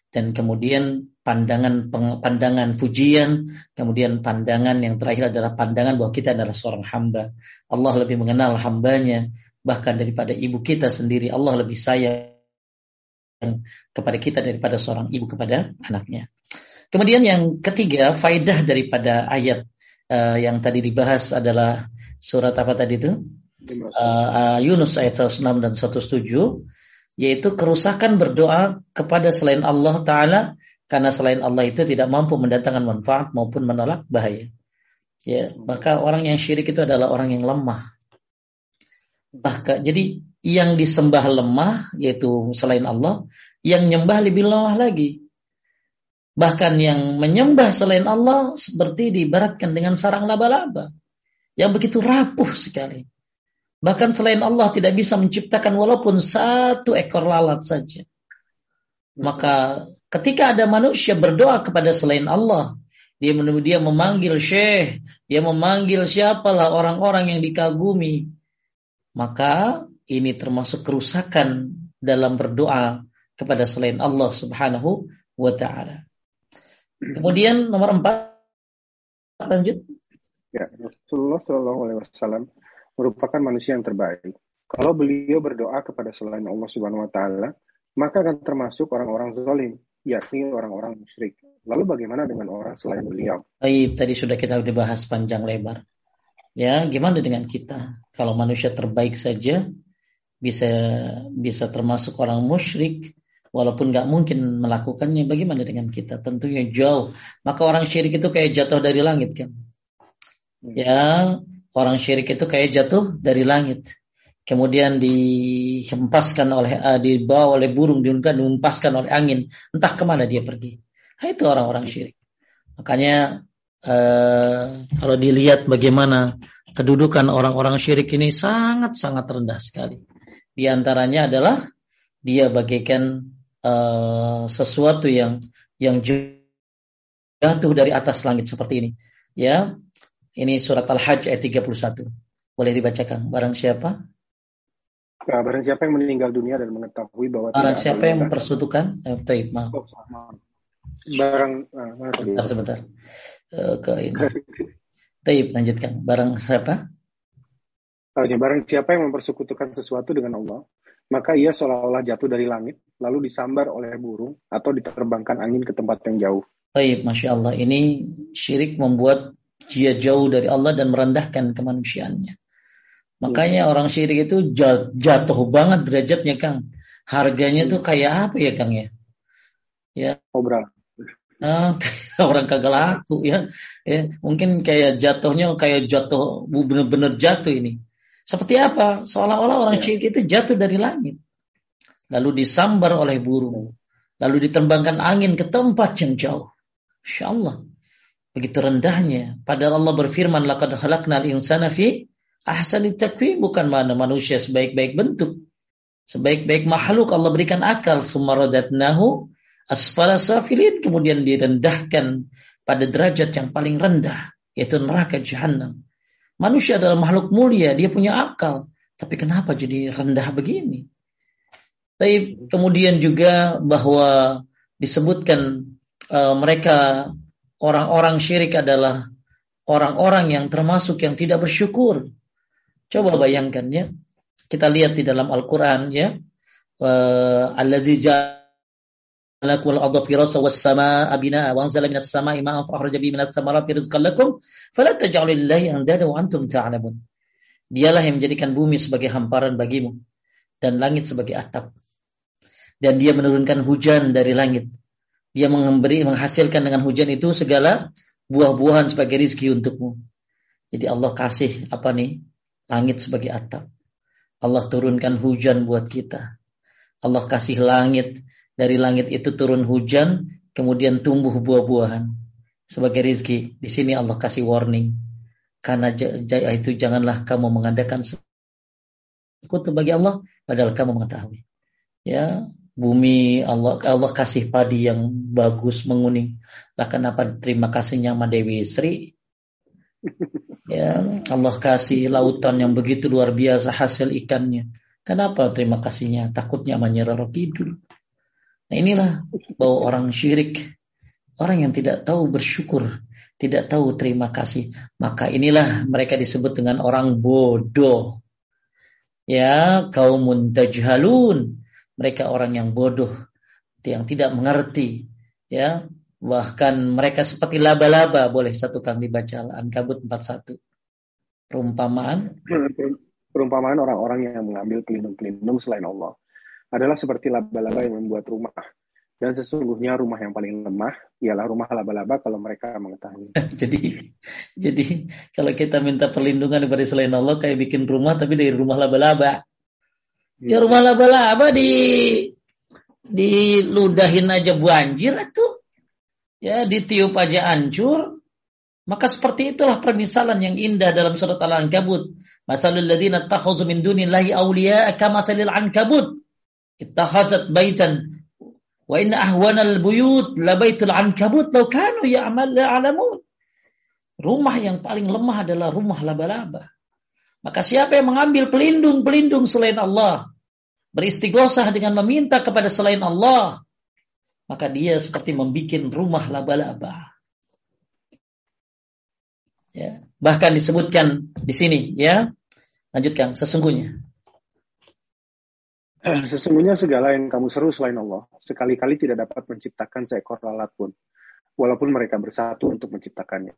dan kemudian pandangan pandangan pujian, kemudian pandangan yang terakhir adalah pandangan bahwa kita adalah seorang hamba. Allah lebih mengenal hambanya, bahkan daripada ibu kita sendiri. Allah lebih sayang kepada kita daripada seorang ibu kepada anaknya. Kemudian yang ketiga, faidah daripada ayat uh, yang tadi dibahas adalah surat apa tadi itu? Uh, uh, Yunus ayat 106 dan 107 yaitu kerusakan berdoa kepada selain Allah taala karena selain Allah itu tidak mampu mendatangkan manfaat maupun menolak bahaya. Ya, maka orang yang syirik itu adalah orang yang lemah. Bahkan jadi yang disembah lemah yaitu selain Allah, yang nyembah lebih lemah lagi. Bahkan yang menyembah selain Allah seperti diibaratkan dengan sarang laba-laba yang begitu rapuh sekali. Bahkan selain Allah tidak bisa menciptakan walaupun satu ekor lalat saja. Maka ketika ada manusia berdoa kepada selain Allah, dia dia memanggil syekh, dia memanggil siapalah orang-orang yang dikagumi, maka ini termasuk kerusakan dalam berdoa kepada selain Allah Subhanahu wa taala. Kemudian nomor empat, lanjut. Ya, Rasulullah Shallallahu Alaihi Wasallam merupakan manusia yang terbaik. Kalau beliau berdoa kepada selain Allah Subhanahu Wa Taala, maka akan termasuk orang-orang zalim, yakni orang-orang musyrik. Lalu bagaimana dengan orang selain beliau? Baik, tadi sudah kita dibahas panjang lebar. Ya, gimana dengan kita? Kalau manusia terbaik saja bisa bisa termasuk orang musyrik, walaupun nggak mungkin melakukannya, bagaimana dengan kita? Tentunya jauh. Maka orang syirik itu kayak jatuh dari langit kan? Hmm. Ya, orang syirik itu kayak jatuh dari langit. Kemudian dihempaskan oleh uh, dibawa oleh burung, dihempaskan oleh angin, entah ke mana dia pergi. Nah, itu orang-orang syirik. Makanya uh, kalau dilihat bagaimana kedudukan orang-orang syirik ini sangat-sangat rendah sekali. Di antaranya adalah dia bagaikan uh, sesuatu yang yang jatuh dari atas langit seperti ini. Ya, ini surat Al-Hajj ayat 31. Boleh dibacakan. Barang siapa? Nah, barang siapa yang meninggal dunia dan mengetahui bahwa barang siapa yang mempersutukan eh, taib, maaf. Oh, barang uh, sebentar, sebentar. Uh, ke ini. Taib, lanjutkan. Barang siapa? Oh, barang siapa yang mempersekutukan sesuatu dengan Allah, maka ia seolah-olah jatuh dari langit, lalu disambar oleh burung atau diterbangkan angin ke tempat yang jauh. Baik, Masya Allah. Ini syirik membuat dia jauh dari Allah dan merendahkan kemanusiaannya. Makanya hmm. orang syirik itu jatuh banget derajatnya, Kang. Harganya tuh kayak apa ya, Kang ya? Ya. Obral. Ah, orang kagak laku ya. ya. Mungkin kayak jatuhnya kayak jatuh bener-bener jatuh ini. Seperti apa? Seolah-olah orang ya. syirik itu jatuh dari langit. Lalu disambar oleh burung. Lalu ditembangkan angin ke tempat yang jauh. Insya Allah. Begitu rendahnya. Padahal Allah berfirman, Laqad khalaqnal insana fi ahsani takwim. Bukan mana manusia sebaik-baik bentuk. Sebaik-baik makhluk Allah berikan akal. Sumaradatnahu asfala safilin. Kemudian direndahkan pada derajat yang paling rendah. Yaitu neraka jahannam. Manusia adalah makhluk mulia, dia punya akal. Tapi kenapa jadi rendah begini? Tapi kemudian juga bahwa disebutkan uh, mereka orang-orang syirik adalah orang-orang yang termasuk yang tidak bersyukur. Coba bayangkan ya. Kita lihat di dalam Al-Qur'an ya. Uh, Allazi لكم الأرض فراسا والسماء بناء وأنزل من السماء ماء فأخرج به من الثمرات رزقا لكم فلا تجعلوا لله أندادا وأنتم تعلمون Dialah yang menjadikan bumi sebagai hamparan bagimu dan langit sebagai atap. Dan dia menurunkan hujan dari langit. dia memberi menghasilkan dengan hujan itu segala buah-buahan sebagai rizki untukmu. Jadi Allah kasih apa nih? Langit sebagai atap. Allah turunkan hujan buat kita. Allah kasih langit dari langit itu turun hujan, kemudian tumbuh buah-buahan sebagai rizki. Di sini Allah kasih warning. Karena itu janganlah kamu mengadakan sekutu bagi Allah, padahal kamu mengetahui. Ya, bumi Allah Allah kasih padi yang bagus menguning. Lah kenapa terima kasihnya sama Dewi Sri? Ya, Allah kasih lautan yang begitu luar biasa hasil ikannya. Kenapa terima kasihnya? Takutnya menyerah kidul. Nah inilah bahwa orang syirik, orang yang tidak tahu bersyukur, tidak tahu terima kasih. Maka inilah mereka disebut dengan orang bodoh. Ya, kaum tajhalun. Mereka orang yang bodoh, yang tidak mengerti. Ya, bahkan mereka seperti laba-laba. Boleh satu kali dibaca Al-Ankabut 41. Perumpamaan. Perumpamaan orang-orang yang mengambil pelindung-pelindung selain Allah adalah seperti laba-laba yang membuat rumah. Dan sesungguhnya rumah yang paling lemah ialah rumah laba-laba kalau mereka mengetahui. jadi, jadi kalau kita minta perlindungan dari selain Allah kayak bikin rumah tapi dari rumah laba-laba. Ya, rumah laba-laba di diludahin aja banjir itu. Ya ditiup aja hancur. Maka seperti itulah permisalan yang indah dalam surat Al-Ankabut. Masalul ladina takhuzu min dunillahi awliya kama salil ankabut ittakhazat baitan wa inna ahwanal buyut labaitul ankabut law kanu ya'mal ya'lamun. Rumah yang paling lemah adalah rumah laba-laba. Maka siapa yang mengambil pelindung-pelindung selain Allah, beristighosah dengan meminta kepada selain Allah, maka dia seperti membuat rumah laba-laba. Ya, bahkan disebutkan di sini ya. Lanjutkan sesungguhnya Sesungguhnya segala yang kamu seru selain Allah, sekali-kali tidak dapat menciptakan seekor lalat pun, walaupun mereka bersatu untuk menciptakannya.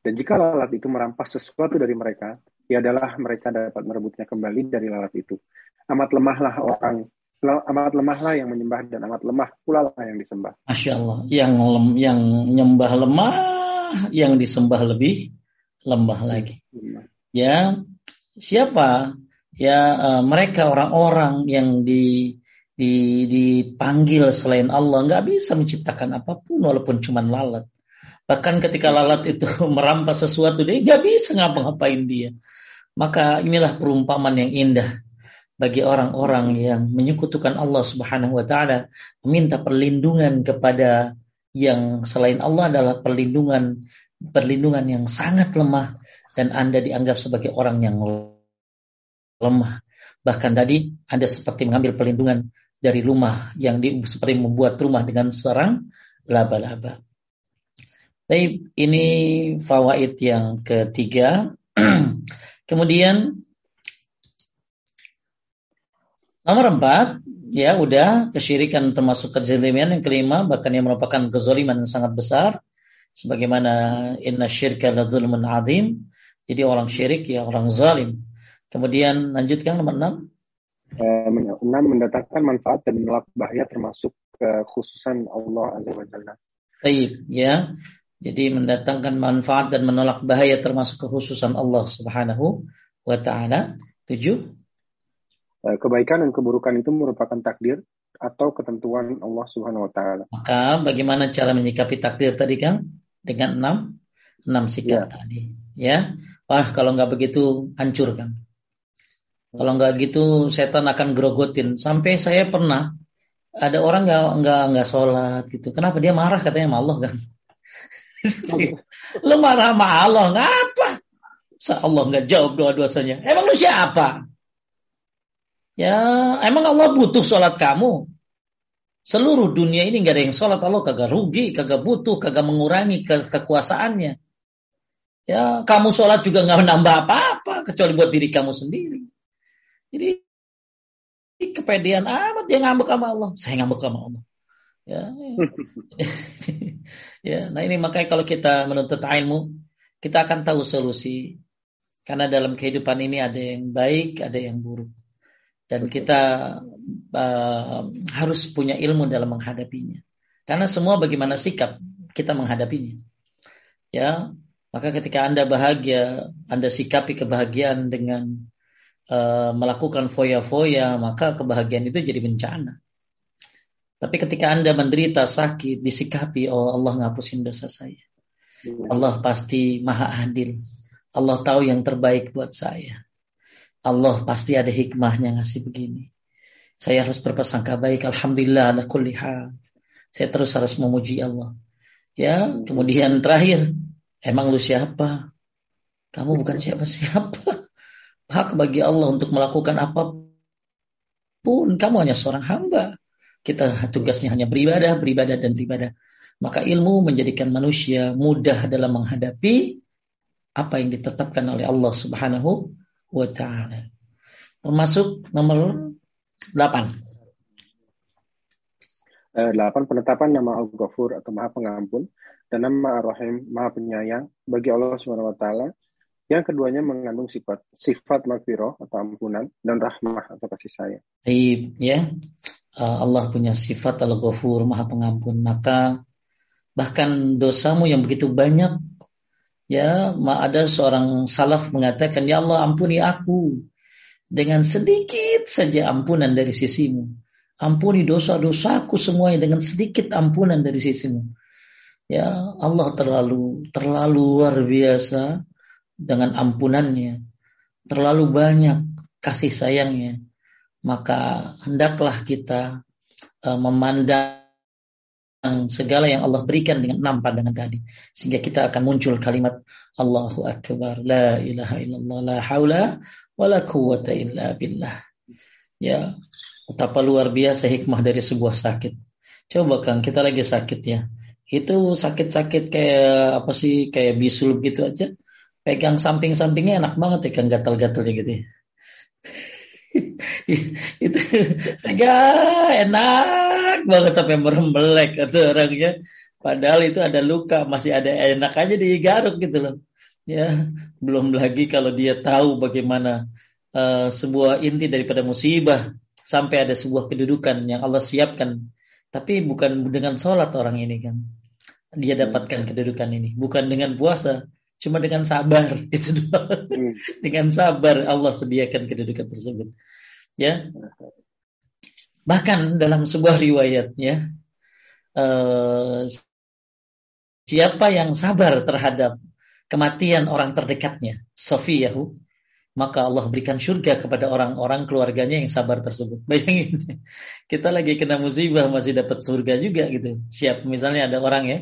Dan jika lalat itu merampas sesuatu dari mereka, ya adalah mereka dapat merebutnya kembali dari lalat itu. Amat lemahlah orang, amat lemahlah yang menyembah dan amat lemah pula lah yang disembah. Masya Allah, yang lem, yang nyembah lemah, yang disembah lebih lemah lagi. Ya, siapa ya uh, mereka orang-orang yang di, di dipanggil selain Allah nggak bisa menciptakan apa pun walaupun cuma lalat. Bahkan ketika lalat itu merampas sesuatu dia nggak bisa ngapa-ngapain dia. Maka inilah perumpamaan yang indah bagi orang-orang yang menyekutukan Allah Subhanahu wa taala, meminta perlindungan kepada yang selain Allah adalah perlindungan perlindungan yang sangat lemah dan Anda dianggap sebagai orang yang lemah. Bahkan tadi Anda seperti mengambil perlindungan dari rumah yang di, seperti membuat rumah dengan seorang laba-laba. Tapi ini fawaid yang ketiga. Kemudian nomor empat, ya udah kesyirikan termasuk kezaliman yang kelima, bahkan yang merupakan kezaliman yang sangat besar. Sebagaimana inna syirka la zulmun azim. Jadi orang syirik ya orang zalim. Kemudian lanjutkan nomor enam. Eh, enam mendatangkan manfaat dan menolak bahaya termasuk kekhususan Allah Azza wa Jalla. Baik, ya. Jadi mendatangkan manfaat dan menolak bahaya termasuk kekhususan Allah Subhanahu wa taala. Tujuh. Eh, kebaikan dan keburukan itu merupakan takdir atau ketentuan Allah Subhanahu wa taala. Maka bagaimana cara menyikapi takdir tadi Kang? Dengan enam enam sikap ya. tadi, ya. Wah, kalau nggak begitu hancur kan. Kalau nggak gitu setan akan grogotin. Sampai saya pernah ada orang nggak nggak nggak sholat gitu. Kenapa dia marah katanya sama Allah kan? lu marah sama Allah ngapa? Allah nggak jawab doa dosanya. Emang lu siapa? Ya emang Allah butuh sholat kamu. Seluruh dunia ini nggak ada yang sholat Allah kagak rugi, kagak butuh, kagak mengurangi ke kekuasaannya. Ya kamu sholat juga nggak menambah apa-apa kecuali buat diri kamu sendiri. Jadi kepedean amat dia ngambek sama Allah. Saya ngambek sama Allah. Ya, ya. nah ini makanya kalau kita menuntut ilmu, kita akan tahu solusi. Karena dalam kehidupan ini ada yang baik, ada yang buruk. Dan kita uh, harus punya ilmu dalam menghadapinya. Karena semua bagaimana sikap kita menghadapinya. Ya, maka ketika Anda bahagia, Anda sikapi kebahagiaan dengan Eh, melakukan foya-foya, maka kebahagiaan itu jadi bencana. Tapi ketika Anda menderita sakit, disikapi, oh Allah ngapusin dosa saya. Allah pasti maha adil. Allah tahu yang terbaik buat saya. Allah pasti ada hikmahnya ngasih begini. Saya harus berpersangka baik. Alhamdulillah ala kulli hal. Saya terus harus memuji Allah. Ya, kemudian terakhir, emang lu siapa? Kamu bukan siapa-siapa. Hak bagi Allah untuk melakukan apa pun. Kamu hanya seorang hamba. Kita tugasnya hanya beribadah, beribadah, dan beribadah. Maka ilmu menjadikan manusia mudah dalam menghadapi apa yang ditetapkan oleh Allah Subhanahu wa taala. Termasuk nomor 8. Eh, delapan penetapan nama Al-Ghafur atau Maha Pengampun dan nama Ar-Rahim Maha Penyayang bagi Allah Subhanahu wa taala. Yang keduanya mengandung sifat sifat makfiroh atau ampunan dan rahmah atau kasih sayang. Baik, ya. Eh, Allah punya sifat al-ghafur, maha pengampun. Maka bahkan dosamu yang begitu banyak, ya, ada seorang salaf mengatakan, Ya Allah ampuni aku dengan sedikit saja ampunan dari sisimu. Ampuni dosa-dosaku semuanya dengan sedikit ampunan dari sisimu. Ya Allah terlalu terlalu luar biasa dengan ampunannya. Terlalu banyak kasih sayangnya maka hendaklah kita uh, memandang segala yang Allah berikan dengan enam pandangan tadi sehingga kita akan muncul kalimat Allahu akbar la ilaha illallah la haula wala quwata illa billah. Ya betapa luar biasa hikmah dari sebuah sakit. Coba Kang kita lagi sakit ya. Itu sakit-sakit kayak apa sih kayak bisul gitu aja. Pegang samping-sampingnya enak banget ya kan gatal-gatalnya gitu ya itu enggak enak banget sampai merembelek atau orangnya. Padahal itu ada luka masih ada enak aja digaruk gitu loh. Ya belum lagi kalau dia tahu bagaimana uh, sebuah inti daripada musibah sampai ada sebuah kedudukan yang Allah siapkan. Tapi bukan dengan sholat orang ini kan. Dia dapatkan kedudukan ini. Bukan dengan puasa cuma dengan sabar itu doang. Hmm. dengan sabar Allah sediakan kedudukan tersebut. Ya. Bahkan dalam sebuah riwayat ya uh, siapa yang sabar terhadap kematian orang terdekatnya, Sofiyahu, maka Allah berikan surga kepada orang-orang keluarganya yang sabar tersebut. Bayangin, kita lagi kena musibah masih dapat surga juga gitu. Siap, misalnya ada orang ya,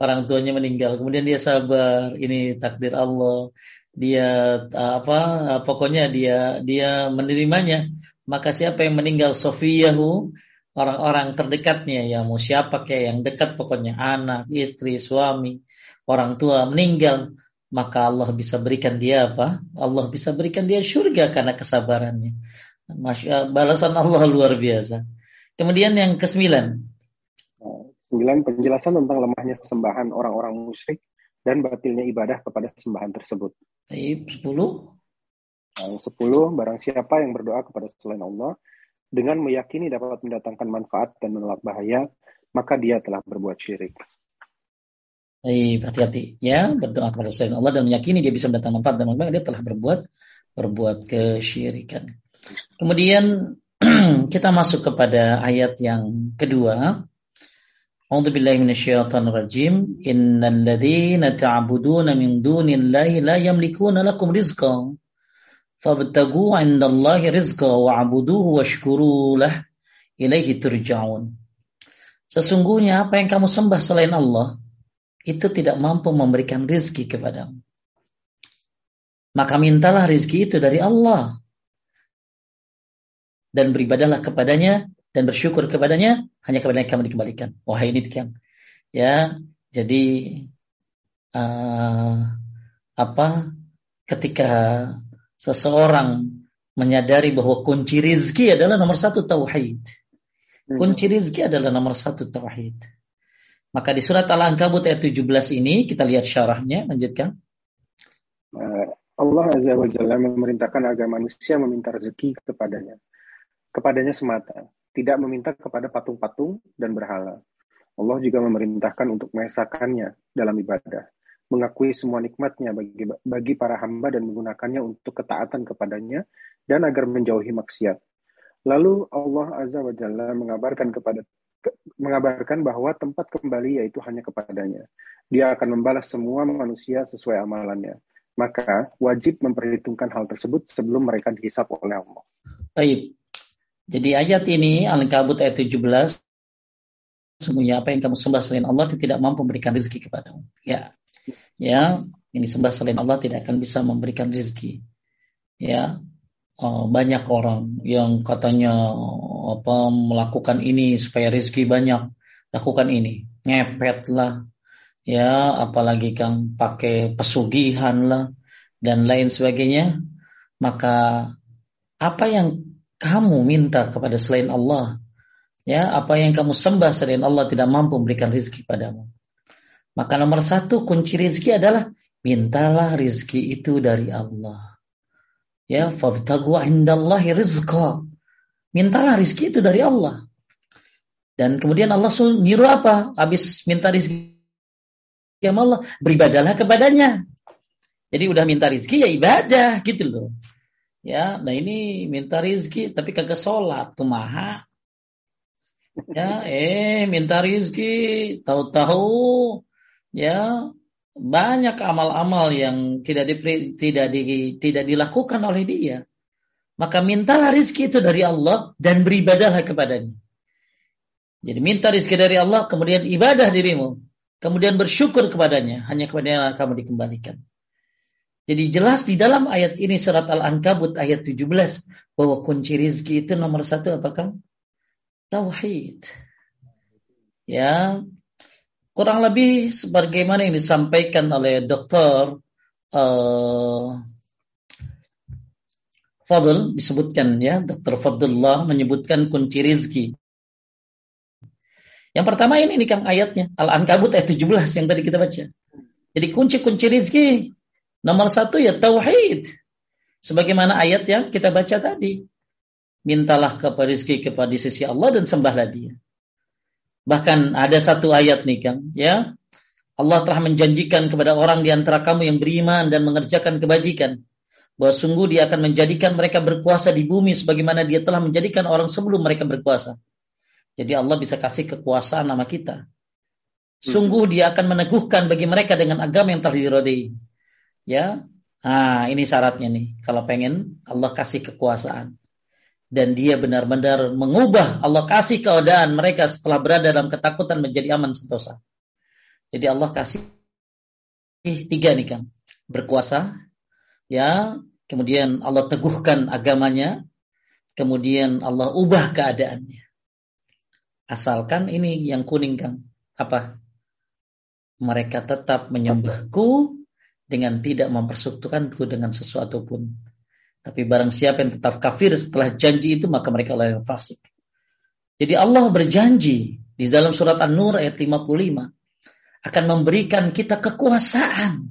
orang tuanya meninggal kemudian dia sabar ini takdir Allah dia apa pokoknya dia dia menerimanya maka siapa yang meninggal Sofiyahu orang-orang terdekatnya ya mau siapa kayak yang dekat pokoknya anak istri suami orang tua meninggal maka Allah bisa berikan dia apa Allah bisa berikan dia surga karena kesabarannya Masya, balasan Allah luar biasa kemudian yang kesembilan Sembilan, penjelasan tentang lemahnya sembahan orang-orang musyrik dan batilnya ibadah kepada sembahan tersebut. Sepuluh. Yang sepuluh, barang siapa yang berdoa kepada selain Allah dengan meyakini dapat mendatangkan manfaat dan menolak bahaya, maka dia telah berbuat syirik eh, berhati-hati ya berdoa kepada selain Allah dan meyakini dia bisa mendatangkan manfaat dan memang dia telah berbuat berbuat kesyirikan. Kemudian kita masuk kepada ayat yang kedua. A'udzu billahi minasyaitonir rajim. Innal ladzina ta'buduna min dunillahi la yamlikuna lakum rizqa. Fabtagu 'indallahi rizqa wa'buduhu washkuru lah ilaihi turja'un. Sesungguhnya apa yang kamu sembah selain Allah, itu tidak mampu memberikan rizki kepadamu. Maka mintalah rizki itu dari Allah. Dan beribadalah kepadanya dan bersyukur kepadanya hanya kepada kamu dikembalikan. Wahai ini tiang. Ya, jadi uh, apa ketika seseorang menyadari bahwa kunci rizki adalah nomor satu tauhid. Hmm. Kunci rizki adalah nomor satu tauhid. Maka di surat Al-Ankabut ayat 17 ini kita lihat syarahnya, lanjutkan. Eh, Allah Azza wa Jalla memerintahkan agar manusia meminta rezeki kepadanya. Kepadanya semata tidak meminta kepada patung-patung dan berhala. Allah juga memerintahkan untuk mengesahkannya dalam ibadah, mengakui semua nikmatnya bagi, bagi para hamba dan menggunakannya untuk ketaatan kepadanya dan agar menjauhi maksiat. Lalu Allah Azza wa Jalla mengabarkan kepada mengabarkan bahwa tempat kembali yaitu hanya kepadanya. Dia akan membalas semua manusia sesuai amalannya. Maka wajib memperhitungkan hal tersebut sebelum mereka dihisap oleh Allah. Baik. Jadi ayat ini Al-Kabut ayat 17 semuanya apa yang kamu sembah selain Allah tidak mampu memberikan rezeki kepadamu. Ya. Ya, ini sembah selain Allah tidak akan bisa memberikan rezeki. Ya. Oh, banyak orang yang katanya apa melakukan ini supaya rezeki banyak, lakukan ini. Ngepet lah. Ya, apalagi kang pakai pesugihan lah dan lain sebagainya. Maka apa yang kamu minta kepada selain Allah ya apa yang kamu sembah selain Allah tidak mampu memberikan rizki padamu. Maka nomor satu kunci rizki adalah mintalah rizki itu dari Allah. Ya, fabtagu indallahi rizqa. Mintalah rizki itu dari Allah. Dan kemudian Allah nyuruh apa? Habis minta rizki ya Allah, beribadalah kepadanya. Jadi udah minta rizki ya ibadah gitu loh. Ya, nah ini minta rizki tapi kagak sholat tuh maha ya eh minta rizki tahu-tahu ya banyak amal-amal yang tidak di, tidak di, tidak dilakukan oleh dia maka mintalah rizki itu dari Allah dan beribadahlah kepadanya jadi minta rizki dari Allah kemudian ibadah dirimu kemudian bersyukur kepadanya hanya kepadanya kamu dikembalikan jadi jelas di dalam ayat ini surat Al-Ankabut ayat 17 bahwa kunci rizki itu nomor satu apakah? tauhid. Ya, kurang lebih sebagaimana yang disampaikan oleh Dr. Uh, Fadl disebutkan ya, Dr. Fadlullah menyebutkan kunci rizki. Yang pertama ini nih Kang ayatnya, Al-Ankabut ayat 17 yang tadi kita baca. Jadi kunci-kunci rizki nomor satu ya tauhid. Sebagaimana ayat yang kita baca tadi mintalah kepada rezeki kepada sisi Allah dan sembahlah dia. Bahkan ada satu ayat nih Kang, ya. Allah telah menjanjikan kepada orang di antara kamu yang beriman dan mengerjakan kebajikan bahwa sungguh dia akan menjadikan mereka berkuasa di bumi sebagaimana dia telah menjadikan orang sebelum mereka berkuasa. Jadi Allah bisa kasih kekuasaan nama kita. Sungguh dia akan meneguhkan bagi mereka dengan agama yang telah dirodai. Ya, Nah, ini syaratnya nih. Kalau pengen Allah kasih kekuasaan dan dia benar-benar mengubah Allah kasih keadaan mereka setelah berada dalam ketakutan menjadi aman sentosa. Jadi Allah kasih tiga nih kan, berkuasa, ya, kemudian Allah teguhkan agamanya, kemudian Allah ubah keadaannya. Asalkan ini yang kuning kan, apa? Mereka tetap menyembahku dengan tidak mempersekutukanku dengan sesuatu pun tapi barang siapa yang tetap kafir setelah janji itu maka mereka adalah yang fasik. Jadi Allah berjanji di dalam surat An-Nur ayat 55 akan memberikan kita kekuasaan.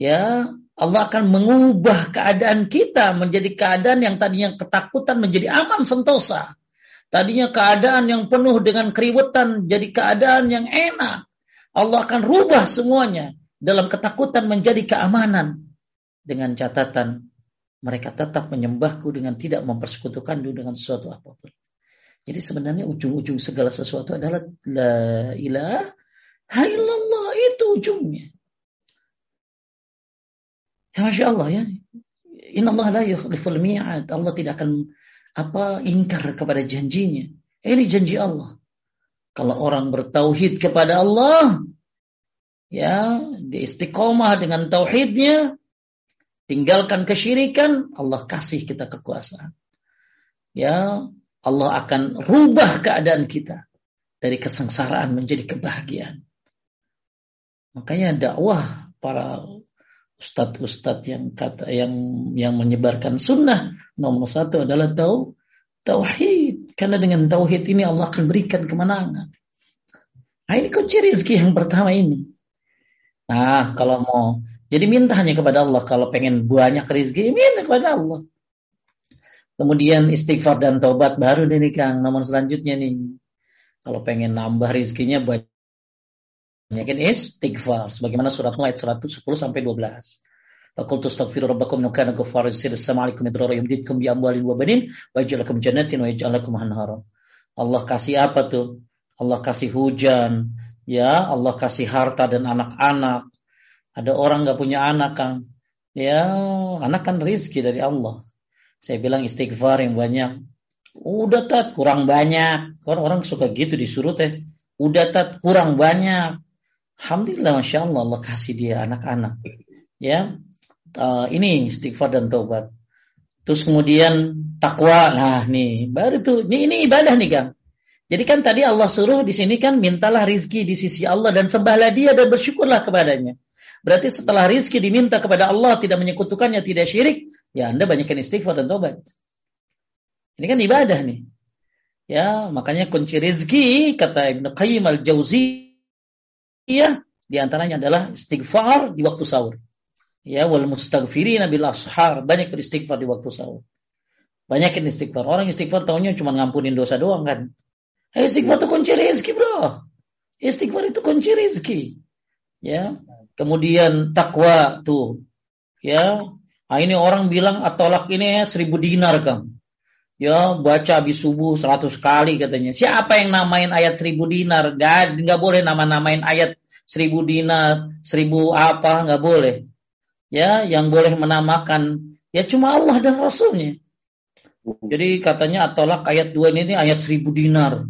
Ya, Allah akan mengubah keadaan kita menjadi keadaan yang tadinya ketakutan menjadi aman sentosa. Tadinya keadaan yang penuh dengan keributan jadi keadaan yang enak. Allah akan rubah semuanya dalam ketakutan menjadi keamanan dengan catatan mereka tetap menyembahku dengan tidak mempersekutukan dengan sesuatu apa pun. Jadi sebenarnya ujung-ujung segala sesuatu adalah la ilaha illallah itu ujungnya. Ya Masya Allah ya. Inna Allah la yukhliful mi'ad. Allah tidak akan apa ingkar kepada janjinya. Ini janji Allah. Kalau orang bertauhid kepada Allah, ya, di istiqomah dengan tauhidnya, tinggalkan kesyirikan, Allah kasih kita kekuasaan. Ya, Allah akan rubah keadaan kita dari kesengsaraan menjadi kebahagiaan. Makanya dakwah para ustadz-ustadz yang kata yang yang menyebarkan sunnah nomor satu adalah tau tauhid karena dengan tauhid ini Allah akan berikan kemenangan. Nah ini kunci rezeki yang pertama ini. Nah kalau mau jadi minta hanya kepada Allah. Kalau pengen banyak rezeki, minta kepada Allah. Kemudian istighfar dan taubat baru nih Kang. Nomor selanjutnya nih. Kalau pengen nambah rezekinya banyakin istighfar. Sebagaimana surat Mulai 110 sampai 12. Fakultu astaghfiru rabbakum innahu kana ghaffaran yursilis sama alaikum idrara yumdidkum bi amwalin wa banin wa yaj'alakum jannatin wa yaj'alakum anhara. Allah kasih apa tuh? Allah kasih hujan, ya Allah kasih harta dan anak-anak. Ada orang nggak punya anak kan? Ya, anak kan rizki dari Allah. Saya bilang istighfar yang banyak. Udah tat kurang banyak. Kan orang suka gitu disuruh teh. Udah tat kurang banyak. Alhamdulillah, masya Allah Allah kasih dia anak-anak. Ya, uh, ini istighfar dan taubat. Terus kemudian takwa. Nah, nih baru tuh. Ini ini ibadah nih, Kang. Jadi kan tadi Allah suruh di sini kan mintalah rizki di sisi Allah dan sembahlah dia dan bersyukurlah kepadanya. Berarti setelah rizki diminta kepada Allah tidak menyekutukannya, tidak syirik, ya Anda banyakkan istighfar dan tobat. Ini kan ibadah nih. Ya, makanya kunci rizki kata Ibnu Qayyim al-Jauziyah di antaranya adalah istighfar di waktu sahur. Ya, wal mustaghfirina bil ashar, banyak beristighfar di waktu sahur. Banyakin istighfar. Orang istighfar tahunya cuma ngampunin dosa doang kan. Istighfar itu kunci rezeki, bro. Istighfar itu kunci rezeki. Ya. Kemudian takwa tuh. Ya. Nah, ini orang bilang atolak ini ya seribu dinar, Kang. Ya, baca habis subuh seratus kali katanya. Siapa yang namain ayat seribu dinar? Gak, gak boleh nama-namain ayat seribu dinar, seribu apa, gak boleh. Ya, yang boleh menamakan ya cuma Allah dan Rasulnya. Jadi katanya atolak ayat dua ini, ini ayat seribu dinar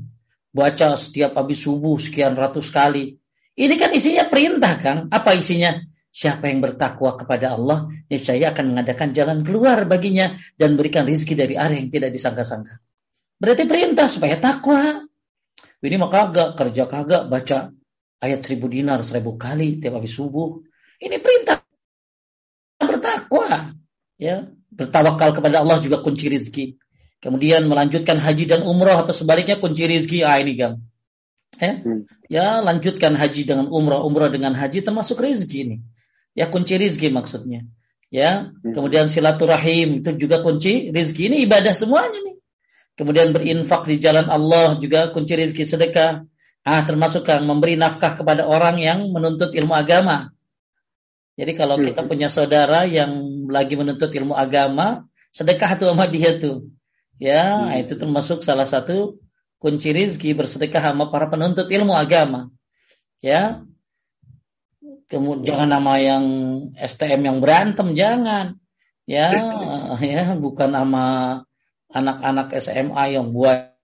baca setiap habis subuh sekian ratus kali. Ini kan isinya perintah, Kang. Apa isinya? Siapa yang bertakwa kepada Allah, niscaya akan mengadakan jalan keluar baginya dan berikan rizki dari arah yang tidak disangka-sangka. Berarti perintah supaya takwa. Ini maka kagak, kerja kagak, baca ayat seribu dinar seribu kali tiap habis subuh. Ini perintah bertakwa. Ya, bertawakal kepada Allah juga kunci rizki kemudian melanjutkan haji dan umroh atau sebaliknya kunci rizki ah ini kan ya, hmm. ya lanjutkan haji dengan umroh umroh dengan haji termasuk rizki ini ya kunci rizki maksudnya ya hmm. kemudian silaturahim itu juga kunci rizki ini ibadah semuanya nih kemudian berinfak di jalan Allah juga kunci rizki sedekah ah termasuk kan memberi nafkah kepada orang yang menuntut ilmu agama jadi kalau hmm. kita punya saudara yang lagi menuntut ilmu agama sedekah tuh sama dia tuh Ya, hmm. itu termasuk salah satu kunci rizki bersedekah sama para penuntut ilmu agama. Ya, kemudian jangan nama yang STM yang berantem, jangan. Ya, ya bukan nama anak-anak SMA yang buat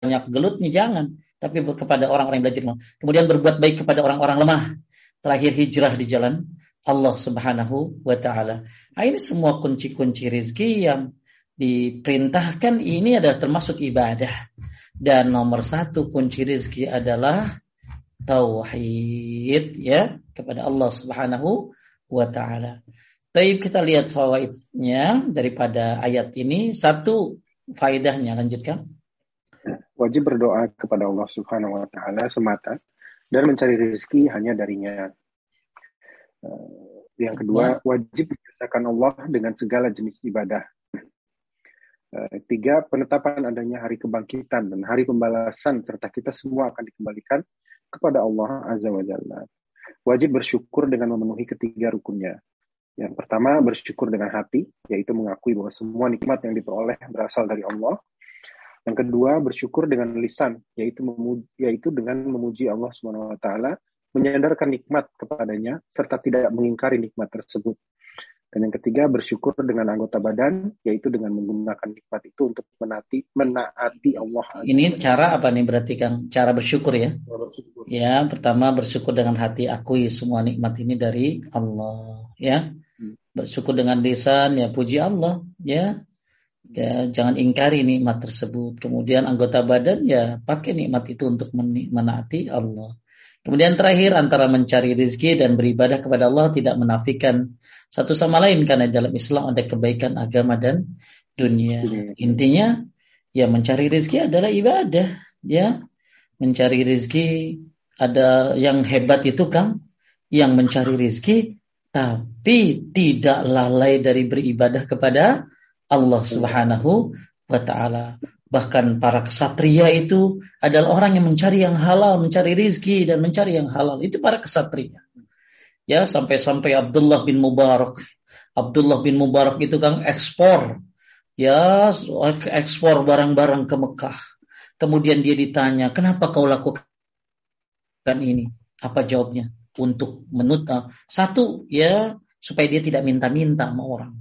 banyak gelutnya, jangan. Tapi kepada orang-orang yang belajar Kemudian berbuat baik kepada orang-orang lemah. Terakhir hijrah di jalan Allah Subhanahu wa taala. Nah, ini semua kunci-kunci rizki yang diperintahkan ini adalah termasuk ibadah. Dan nomor satu kunci rezeki adalah tauhid ya kepada Allah Subhanahu wa taala. Tapi kita lihat fawaidnya daripada ayat ini. Satu faedahnya lanjutkan. Wajib berdoa kepada Allah Subhanahu wa taala semata dan mencari rezeki hanya darinya. Eh, yang kedua, wajib membiasakan Allah dengan segala jenis ibadah Eh, tiga, penetapan adanya hari kebangkitan dan hari pembalasan serta kita semua akan dikembalikan kepada Allah Azza wa Jalla. Wajib bersyukur dengan memenuhi ketiga rukunnya. Yang pertama, bersyukur dengan hati, yaitu mengakui bahwa semua nikmat yang diperoleh berasal dari Allah. Yang kedua, bersyukur dengan lisan, yaitu memuji, yaitu dengan memuji Allah Subhanahu wa taala, menyandarkan nikmat kepadanya serta tidak mengingkari nikmat tersebut. Dan yang ketiga bersyukur dengan anggota badan, yaitu dengan menggunakan nikmat itu untuk menaati, menaati Allah. Ini cara apa nih berarti kan? Cara bersyukur ya? Bersyukur. Ya, pertama bersyukur dengan hati akui semua nikmat ini dari Allah. Ya, hmm. bersyukur dengan lisan ya puji Allah. Ya, ya jangan ingkari nikmat tersebut. Kemudian anggota badan ya pakai nikmat itu untuk menaati Allah. Kemudian terakhir antara mencari rizki dan beribadah kepada Allah tidak menafikan satu sama lain karena dalam Islam ada kebaikan agama dan dunia. Intinya ya mencari rezeki adalah ibadah, ya. Mencari rezeki ada yang hebat itu kan yang mencari rezeki tapi tidak lalai dari beribadah kepada Allah Subhanahu wa taala. Bahkan para kesatria itu adalah orang yang mencari yang halal, mencari rizki dan mencari yang halal. Itu para kesatria ya sampai-sampai Abdullah bin Mubarak Abdullah bin Mubarak itu kan ekspor ya ekspor barang-barang ke Mekah kemudian dia ditanya, "Kenapa kau lakukan ini?" Apa jawabnya? Untuk menut satu ya supaya dia tidak minta-minta sama orang.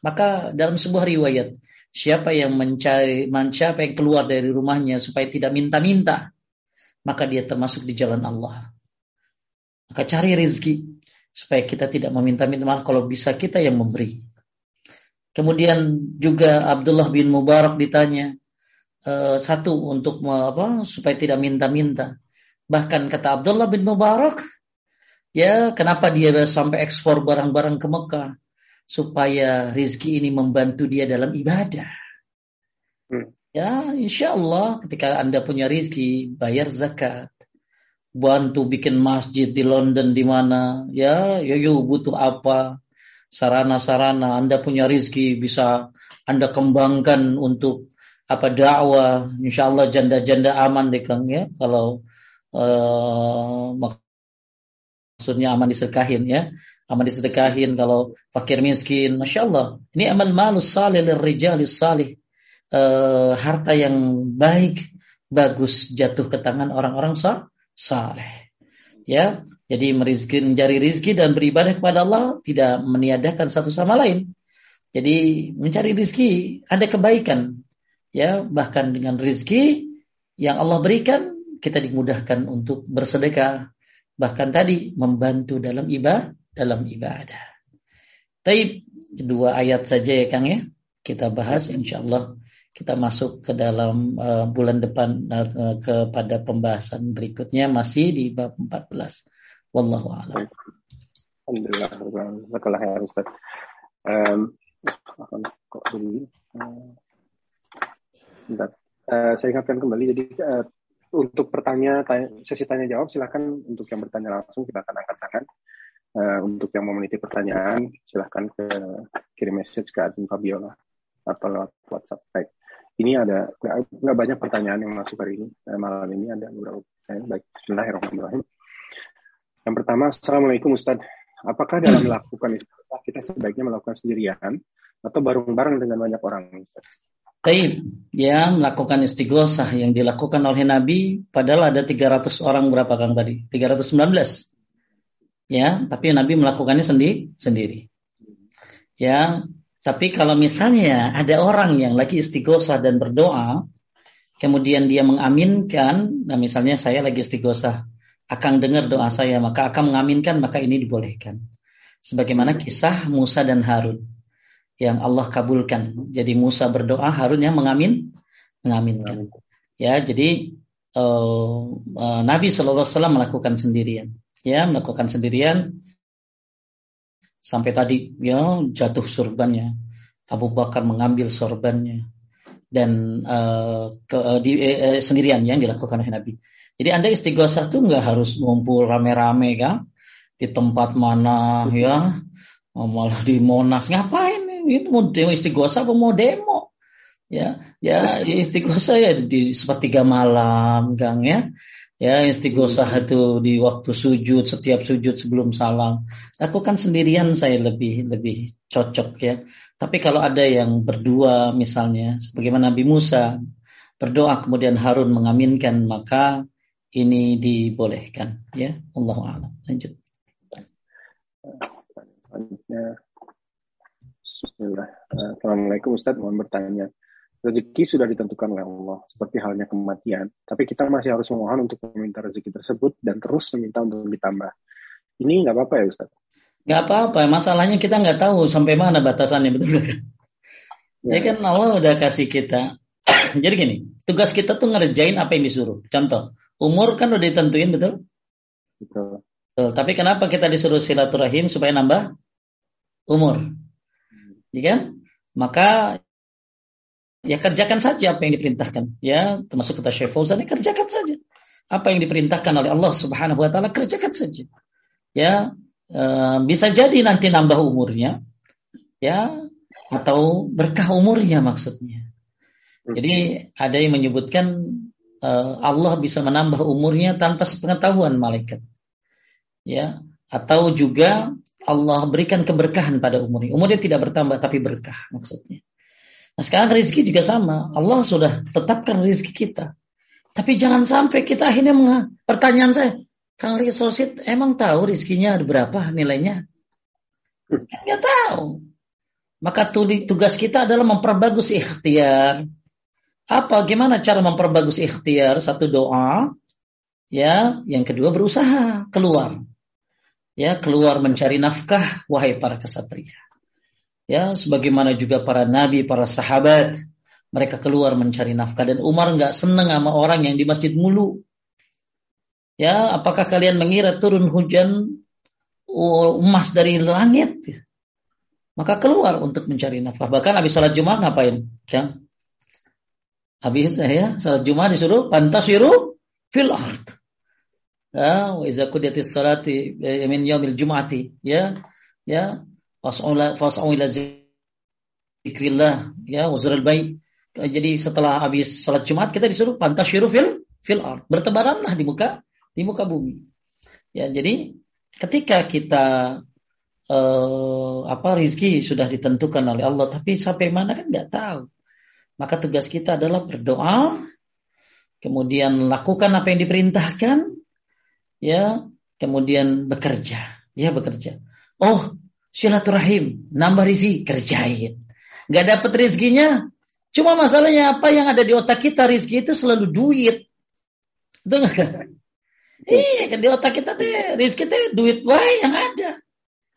Maka dalam sebuah riwayat, siapa yang mencari, siapa yang keluar dari rumahnya supaya tidak minta-minta, maka dia termasuk di jalan Allah. Maka cari rezeki supaya kita tidak meminta-minta malah kalau bisa kita yang memberi. Kemudian juga Abdullah bin Mubarak ditanya uh, satu untuk apa supaya tidak minta-minta. Bahkan kata Abdullah bin Mubarak, ya kenapa dia sampai ekspor barang-barang ke Mekah? Supaya rizki ini membantu dia dalam ibadah. Hmm. Ya, insya Allah ketika Anda punya rizki, bayar zakat. Bantu bikin masjid di London di mana, ya, yuk, yuk butuh apa, sarana-sarana, Anda punya rizki bisa Anda kembangkan untuk apa dakwah, insya Allah janda-janda aman deh Kang ya, kalau uh, maksudnya aman diserkahin ya aman disedekahin kalau fakir miskin. Masya Allah. Ini amal malus salih rijalis salih. Uh, harta yang baik bagus jatuh ke tangan orang-orang sah, saleh. Ya jadi merizki, mencari rizki dan beribadah kepada Allah tidak meniadakan satu sama lain. Jadi mencari rizki ada kebaikan. Ya bahkan dengan rizki yang Allah berikan kita dimudahkan untuk bersedekah. Bahkan tadi membantu dalam ibadah dalam ibadah. Tapi dua ayat saja ya Kang ya. Kita bahas insya Allah kita masuk ke dalam uh, bulan depan uh, kepada pembahasan berikutnya masih di bab 14. Wallahu a'lam. Alhamdulillah. Saya ingatkan kembali jadi untuk pertanyaan sesi tanya jawab silakan untuk yang bertanya langsung kita akan angkat tangan uh, untuk yang mau meniti pertanyaan silahkan ke kirim message ke admin Fabiola atau lewat WhatsApp. Baik. Ini ada nggak banyak pertanyaan yang masuk hari ini uh, malam ini ada beberapa pertanyaan. Baik. Bismillahirrahmanirrahim. Yang pertama, Assalamualaikum Ustaz. Apakah dalam melakukan istighosah kita sebaiknya melakukan sendirian atau bareng-bareng dengan banyak orang? Ustaz? Taib, ya melakukan istighosah yang dilakukan oleh Nabi padahal ada 300 orang berapa Kang tadi? 319 ya tapi Nabi melakukannya sendi sendiri. Ya tapi kalau misalnya ada orang yang lagi istighosah dan berdoa kemudian dia mengaminkan nah misalnya saya lagi istighosah akan dengar doa saya maka akan mengaminkan maka ini dibolehkan. Sebagaimana kisah Musa dan Harun yang Allah kabulkan. Jadi Musa berdoa Harun yang mengamin mengaminkan. Ya jadi uh, uh, Nabi Shallallahu Alaihi Wasallam melakukan sendirian ya melakukan sendirian. Sampai tadi ya jatuh sorbannya. Abu Bakar mengambil sorbannya. Dan uh, ke, uh, di, uh, sendirian yang dilakukan oleh Nabi. Jadi Anda istighosah tuh nggak harus ngumpul rame-rame kan di tempat mana ya. Malah di Monas. Ngapain? Ini mau demo istighosah apa mau demo? Ya ya istighosah ya di sepertiga malam Kang ya Ya, istighosah itu di waktu sujud, setiap sujud sebelum salam. Lakukan sendirian saya lebih lebih cocok ya. Tapi kalau ada yang berdua misalnya, sebagaimana Nabi Musa berdoa kemudian Harun mengaminkan, maka ini dibolehkan ya. Allah a'lam. Lanjut. Assalamualaikum Ustaz, mohon bertanya rezeki sudah ditentukan oleh Allah, seperti halnya kematian. Tapi kita masih harus memohon untuk meminta rezeki tersebut dan terus meminta untuk ditambah. Ini nggak apa-apa ya Ustaz? Nggak apa-apa, masalahnya kita nggak tahu sampai mana batasannya, betul kan? Ya. ya kan Allah udah kasih kita. Jadi gini, tugas kita tuh ngerjain apa yang disuruh. Contoh, umur kan udah ditentuin, betul? Betul. betul. Tapi kenapa kita disuruh silaturahim supaya nambah umur? Ya kan? Maka ya kerjakan saja apa yang diperintahkan. Ya, termasuk kata Syekh Fauzan, ya kerjakan saja. Apa yang diperintahkan oleh Allah Subhanahu wa taala kerjakan saja. Ya, e, bisa jadi nanti nambah umurnya. Ya, atau berkah umurnya maksudnya. Jadi ada yang menyebutkan e, Allah bisa menambah umurnya tanpa sepengetahuan malaikat. Ya, atau juga Allah berikan keberkahan pada umurnya. Umurnya tidak bertambah tapi berkah maksudnya. Nah sekarang rezeki juga sama. Allah sudah tetapkan rezeki kita. Tapi jangan sampai kita akhirnya meng... pertanyaan saya, Kang Risosit emang tahu rizkinya ada berapa nilainya? Nggak tahu. Maka tugas kita adalah memperbagus ikhtiar. Apa? Gimana cara memperbagus ikhtiar? Satu doa, ya. Yang kedua berusaha keluar, ya keluar mencari nafkah. Wahai para kesatria, ya. Sebagaimana juga para nabi, para sahabat, mereka keluar mencari nafkah. Dan Umar nggak seneng sama orang yang di masjid mulu. Ya, apakah kalian mengira turun hujan emas dari langit? Maka keluar untuk mencari nafkah. Bahkan habis salat Jumat ngapain? Jam? Habis ya, salat Jumat disuruh pantasiru fil ard. Ya, wa iza qudiyatis salati eh, min yaumil jum'ati, ya. Ya, fas'u ila zikrillah, ya, wazrul bait. Jadi setelah habis salat Jumat kita disuruh pantasiru fil fil ard. Bertebaranlah di muka di muka bumi. Ya, jadi ketika kita eh, apa rizki sudah ditentukan oleh Allah, tapi sampai mana kan nggak tahu. Maka tugas kita adalah berdoa, kemudian lakukan apa yang diperintahkan, ya, kemudian bekerja, ya bekerja. Oh, silaturahim, nambah rizki, kerjain. Gak dapat rizkinya, cuma masalahnya apa yang ada di otak kita rizki itu selalu duit. Gak? Iya kan di otak kita teh rizki teh duit wae yang ada.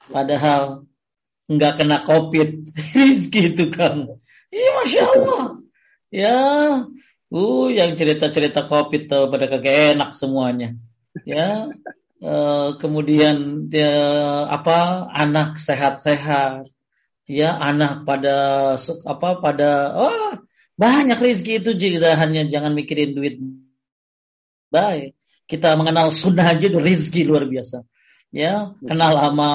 Padahal nggak kena covid rizki itu kan. Iya masya Allah. Ya, uh yang cerita-cerita covid tuh pada kagak enak semuanya. Ya, kemudian dia apa anak sehat-sehat. Ya, anak pada apa pada oh banyak rizki itu jadi hanya jangan mikirin duit. Baik. Kita mengenal sunnah aja itu rizki luar biasa. Ya kenal sama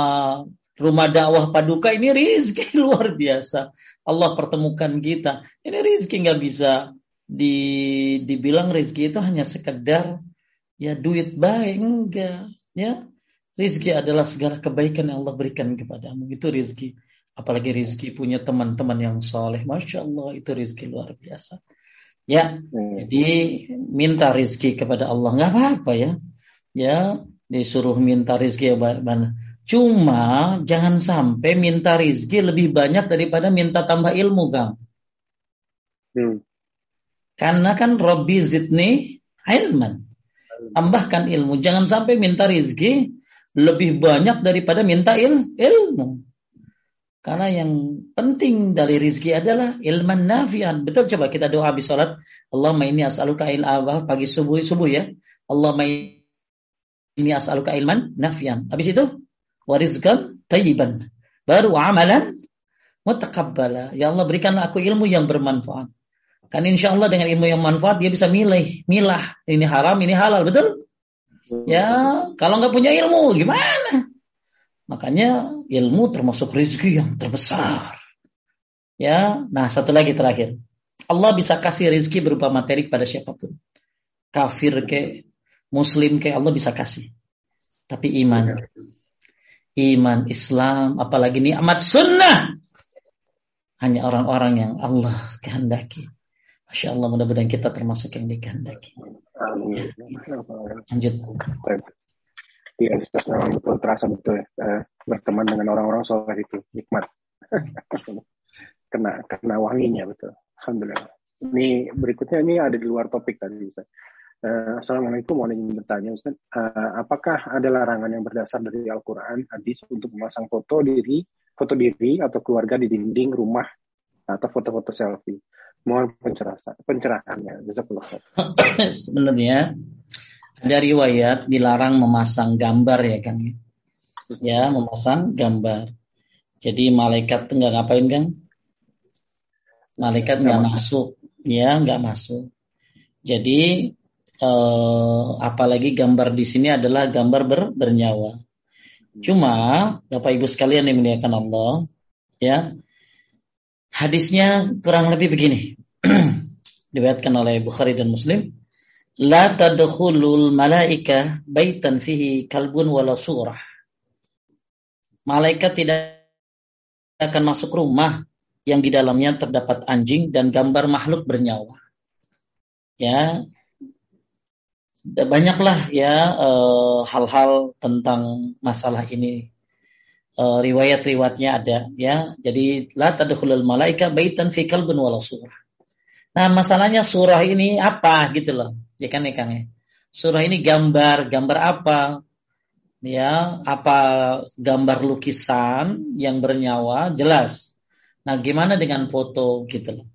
rumah dakwah paduka ini rizki luar biasa. Allah pertemukan kita. Ini rizki nggak bisa di dibilang rizki itu hanya sekedar ya duit. Baik enggak ya rizki adalah segala kebaikan yang Allah berikan kepadamu itu rizki apalagi rizki punya teman-teman yang soleh masya Allah itu rizki luar biasa ya hmm. jadi minta rizki kepada Allah nggak apa-apa ya ya disuruh minta rizki ya mana. Cuma jangan sampai minta rizki lebih banyak daripada minta tambah ilmu, Kang. Hmm. Karena kan Robbi zidni ilman. Tambahkan ilmu. Jangan sampai minta rizki lebih banyak daripada minta il ilmu. Karena yang penting dari rizki adalah ilman nafian. Betul coba kita doa habis sholat. Allahumma ini as'aluka il pagi subuh subuh ya. Allahumma ini as'aluka ilman nafian. Habis itu warizkan tayyiban. Baru amalan mutakabbala. Ya Allah berikanlah aku ilmu yang bermanfaat. Kan insya Allah dengan ilmu yang manfaat dia bisa milih, milah. Ini haram, ini halal, betul? Ya, kalau nggak punya ilmu gimana? Makanya ilmu termasuk rezeki yang terbesar. Ya, nah satu lagi terakhir. Allah bisa kasih rezeki berupa materi kepada siapa pun. Kafir ke, Muslim kayak Allah bisa kasih. Tapi iman. Iman Islam, apalagi ini amat sunnah. Hanya orang-orang yang Allah kehendaki. Masya Allah mudah-mudahan kita termasuk yang dikehendaki. Lanjut. Iya, memang betul terasa betul ya. Eh, berteman dengan orang-orang soleh itu nikmat. kena kena wanginya betul. Alhamdulillah. Ini berikutnya ini ada di luar topik tadi Ustaz. Uh, Assalamualaikum, mau ingin bertanya Ustaz, uh, apakah ada larangan yang berdasar dari Al-Quran, hadis untuk memasang foto diri, foto diri atau keluarga di dinding rumah atau foto-foto selfie? Mohon pencerahan, pencerahannya. Sebenarnya ada riwayat dilarang memasang gambar ya Kang. Ya, memasang gambar. Jadi malaikat nggak ngapain Kang? Malaikat nggak masuk, ya nggak masuk. Jadi eh, apalagi gambar di sini adalah gambar ber, bernyawa. Cuma Bapak Ibu sekalian yang dimuliakan Allah, ya. Hadisnya kurang lebih begini. Diriwayatkan oleh Bukhari dan Muslim. La tadkhulul malaika baitan fihi kalbun wala surah. Malaikat tidak akan masuk rumah yang di dalamnya terdapat anjing dan gambar makhluk bernyawa. Ya, banyaklah ya hal hal-hal tentang masalah ini uh, riwayat-riwayatnya ada ya. Jadi la tadkhulul malaika baitan fi kalbin wala surah. Nah, masalahnya surah ini apa gitu loh. Ya kan ya Kang ya. Surah ini gambar, gambar apa? Ya, apa gambar lukisan yang bernyawa jelas. Nah, gimana dengan foto gitu loh.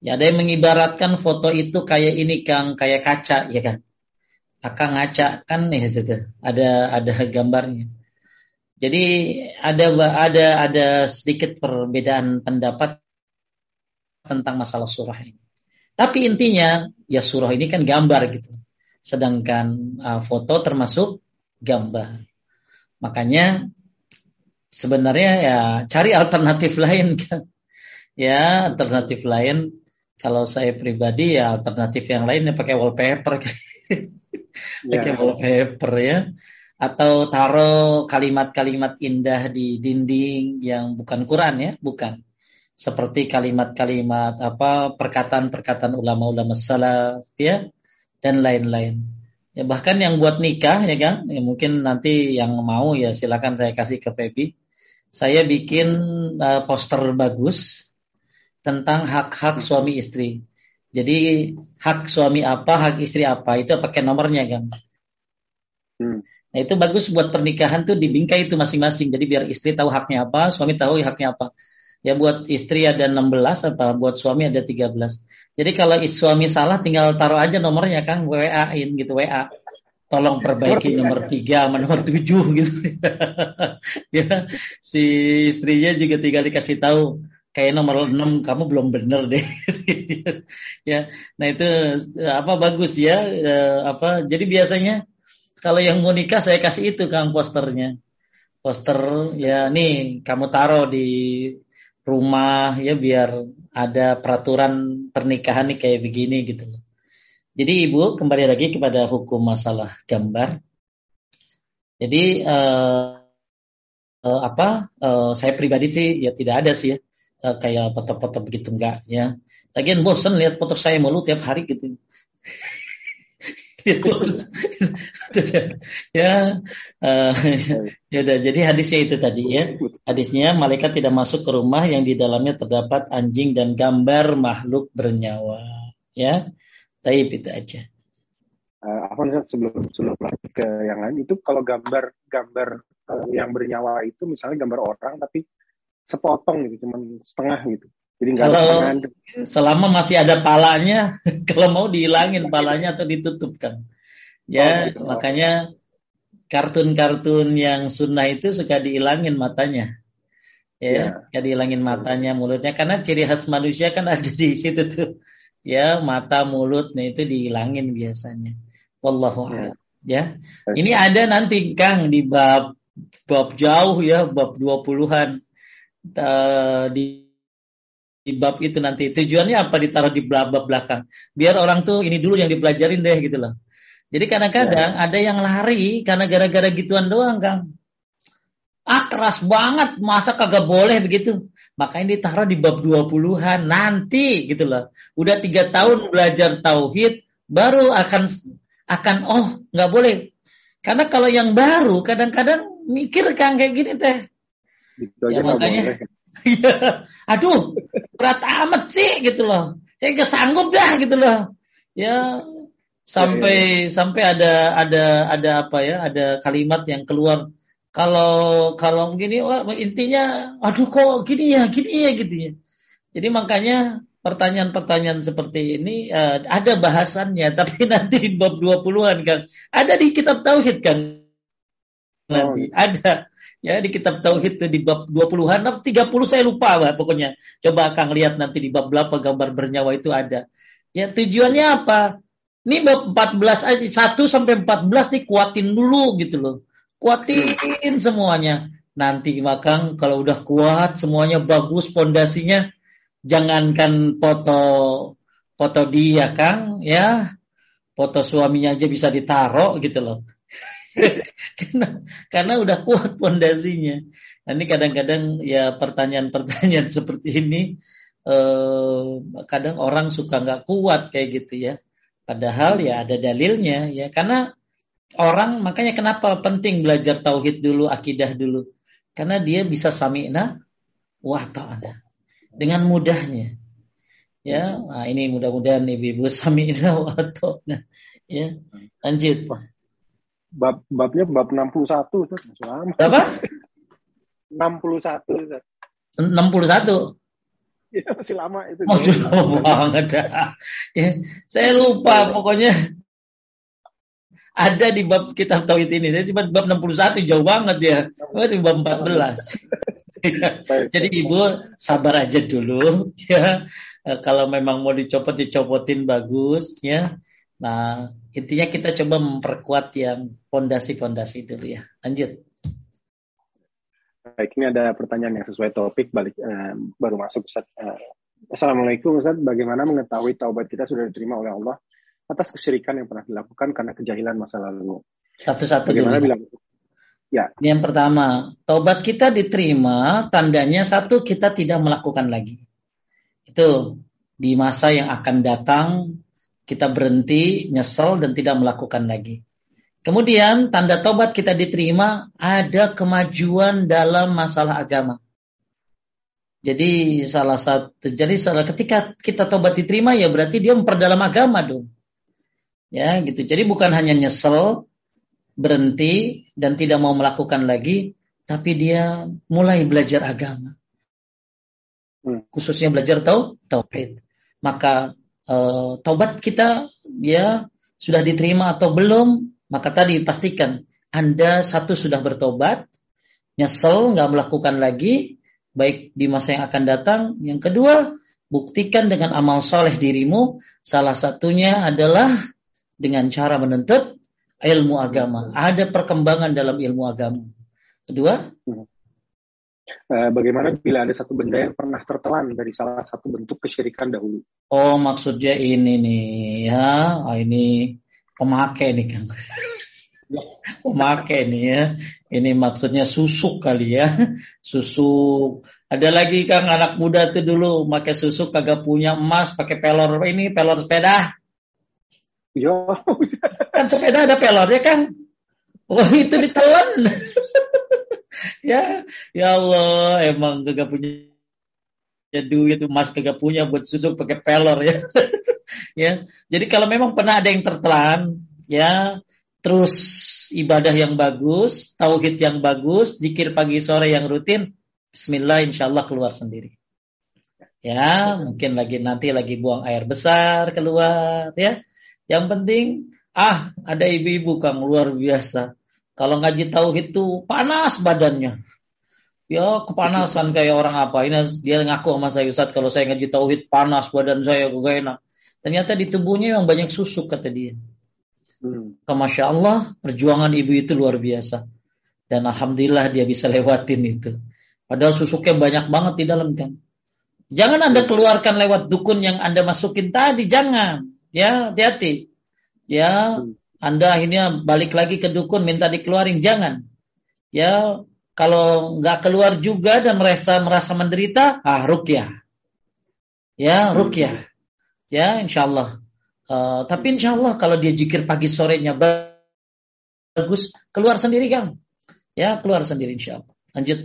Ya, ada yang mengibaratkan foto itu kayak ini Kang, kayak kaca ya kan. Akan ngaca kan nih itu ada ada gambarnya. Jadi ada ada ada sedikit perbedaan pendapat tentang masalah surah ini. Tapi intinya ya surah ini kan gambar gitu. Sedangkan uh, foto termasuk gambar. Makanya sebenarnya ya cari alternatif lain kan. Ya, alternatif lain kalau saya pribadi ya alternatif yang lain ya pakai wallpaper. pakai yeah. wallpaper ya atau taruh kalimat-kalimat indah di dinding yang bukan Quran ya, bukan. Seperti kalimat-kalimat apa perkataan-perkataan ulama-ulama salaf ya dan lain-lain. Ya bahkan yang buat nikah ya kan, ya mungkin nanti yang mau ya silakan saya kasih ke Feby. Saya bikin uh, poster bagus tentang hak-hak suami istri. Jadi hak suami apa, hak istri apa itu pakai nomornya kan. Hmm. Nah itu bagus buat pernikahan tuh dibingkai itu masing-masing. Jadi biar istri tahu haknya apa, suami tahu haknya apa. Ya buat istri ada 16 apa buat suami ada 13. Jadi kalau suami salah tinggal taruh aja nomornya kan WA-in gitu WA. Tolong perbaiki nomor 3 sama nomor 7 gitu. ya si istrinya juga tinggal dikasih tahu kayak nomor 6 kamu belum bener deh. ya. Nah itu apa bagus ya eh, apa jadi biasanya kalau yang mau nikah saya kasih itu kang posternya. Poster ya nih kamu taruh di rumah ya biar ada peraturan pernikahan nih kayak begini gitu loh. Jadi ibu kembali lagi kepada hukum masalah gambar. Jadi uh, uh, apa uh, saya pribadi sih ya tidak ada sih ya uh, kayak foto-foto begitu enggak ya. Lagian bosen lihat foto saya mulu tiap hari gitu. itu ya uh, ya udah jadi hadisnya itu tadi ya. Hadisnya malaikat tidak masuk ke rumah yang di dalamnya terdapat anjing dan gambar makhluk bernyawa. Ya taib itu aja. Uh, apa sebelum sebelum ke yang lain itu kalau gambar gambar uh, yang bernyawa itu misalnya gambar orang tapi sepotong gitu cuman setengah gitu jadi kalau selama masih ada palanya, kalau mau dihilangin palanya atau ditutupkan. Ya, oh, gitu. makanya kartun-kartun yang sunnah itu suka dihilangin matanya. Ya, ya. dihilangin matanya, mulutnya karena ciri khas manusia kan ada di situ tuh. Ya, mata, mulut, nah itu dihilangin biasanya. Wallahu ya. ya. Ini ada nanti Kang di bab bab jauh ya, bab 20-an. Uh, di di bab itu nanti. Tujuannya apa ditaruh di bab belakang? Biar orang tuh ini dulu yang dipelajarin deh gitu loh. Jadi kadang-kadang ya. ada yang lari karena gara-gara gituan doang, Kang. Ah keras banget, masa kagak boleh begitu. Makanya ditaruh di bab 20-an nanti gitu loh. Udah tiga tahun belajar tauhid, baru akan akan oh nggak boleh. Karena kalau yang baru kadang-kadang mikir Kang kayak gini teh. Gitu ya makanya Iya. Aduh, berat amat sih gitu loh. Saya kesanggup dah gitu loh. Ya sampai yeah. sampai ada ada ada apa ya? Ada kalimat yang keluar kalau kalau gini wah, intinya aduh kok gini ya, gini ya gitu ya. Jadi makanya pertanyaan-pertanyaan seperti ini uh, ada bahasannya tapi nanti di bab 20-an kan. Ada di kitab tauhid kan. Nanti oh. ada Ya di kitab tauhid itu di bab 20-an, 30 saya lupa lah pokoknya. Coba akan lihat nanti di bab berapa gambar bernyawa itu ada. Ya tujuannya apa? Ini bab 14 aja 1 sampai 14 nih kuatin dulu gitu loh. Kuatin semuanya. Nanti makang kalau udah kuat semuanya bagus pondasinya jangankan foto foto dia Kang ya. Foto suaminya aja bisa ditaruh gitu loh. karena karena udah kuat pondasinya. Nah, ini kadang-kadang ya pertanyaan-pertanyaan seperti ini eh, kadang orang suka nggak kuat kayak gitu ya. Padahal ya ada dalilnya ya karena orang makanya kenapa penting belajar tauhid dulu, akidah dulu. Karena dia bisa sami'na wa ta'ala dengan mudahnya. Ya, nah ini mudah-mudahan ibu-ibu sami'na wa ta'ala. Ya, lanjut. Bab babnya bab 61 Ustaz. Berapa? 61 Ustaz. 61. Ya, masih lama itu. Masih lama banget. Ya, saya lupa pokoknya ada di bab kitab tauhid ini. Saya cuma bab 61 jauh banget ya. Oh, di bab 14. Jadi ibu sabar aja dulu ya. Kalau memang mau dicopot dicopotin bagus ya. Nah, intinya kita coba memperkuat yang fondasi-fondasi dulu ya. Lanjut. Baik, ini ada pertanyaan yang sesuai topik balik uh, baru masuk Ustaz. Uh, Assalamualaikum Ustaz, bagaimana mengetahui taubat kita sudah diterima oleh Allah atas kesyirikan yang pernah dilakukan karena kejahilan masa lalu? Satu-satu Bagaimana bilang? Ya. Yang pertama, taubat kita diterima, tandanya satu kita tidak melakukan lagi. Itu di masa yang akan datang kita berhenti, nyesel dan tidak melakukan lagi. Kemudian tanda tobat kita diterima ada kemajuan dalam masalah agama. Jadi salah satu jadi salah ketika kita tobat diterima ya berarti dia memperdalam agama dong. Ya gitu. Jadi bukan hanya nyesel, berhenti dan tidak mau melakukan lagi, tapi dia mulai belajar agama. Hmm. Khususnya belajar tau tauhid. Maka e, taubat kita ya sudah diterima atau belum maka tadi pastikan Anda satu sudah bertobat, nyesel, nggak melakukan lagi, baik di masa yang akan datang. Yang kedua, buktikan dengan amal soleh dirimu. Salah satunya adalah dengan cara menuntut ilmu agama. Ada perkembangan dalam ilmu agama. Kedua, eh, bagaimana bila ada satu benda yang pernah tertelan dari salah satu bentuk kesyirikan dahulu? Oh, maksudnya ini nih ya, oh, ini pemakai nih kan. pemakai nih ya. Ini maksudnya susuk kali ya. Susuk. Ada lagi kan anak muda tuh dulu pakai susuk kagak punya emas, pakai pelor ini pelor sepeda. Yo, kan sepeda ada pelornya kan. Oh itu ditelan. ya, ya Allah, emang kagak punya ya duit emas kagak punya buat susuk pakai pelor ya. ya. Jadi kalau memang pernah ada yang tertelan, ya, terus ibadah yang bagus, tauhid yang bagus, zikir pagi sore yang rutin, bismillah insya Allah keluar sendiri. Ya, mungkin lagi nanti lagi buang air besar keluar ya. Yang penting ah ada ibu-ibu Kang luar biasa. Kalau ngaji tauhid itu panas badannya. Ya kepanasan kayak orang apa? Ini dia ngaku sama saya Ustaz kalau saya ngaji tauhid panas badan saya gak enak. Ternyata di tubuhnya yang banyak susuk kata dia. Hmm. Masya Allah perjuangan ibu itu luar biasa. Dan alhamdulillah dia bisa lewatin itu. Padahal susuknya banyak banget di dalam kan. Jangan Anda keluarkan lewat dukun yang Anda masukin tadi, jangan. Ya, hati-hati. Ya, hmm. Anda akhirnya balik lagi ke dukun minta dikeluarin, jangan. Ya, kalau nggak keluar juga dan merasa merasa menderita, ah rukyah. Ya, rukyah. Ya, insya Allah. Uh, tapi insya Allah kalau dia jikir pagi sorenya bagus, keluar sendiri kan? Ya, keluar sendiri insya Allah. Lanjut.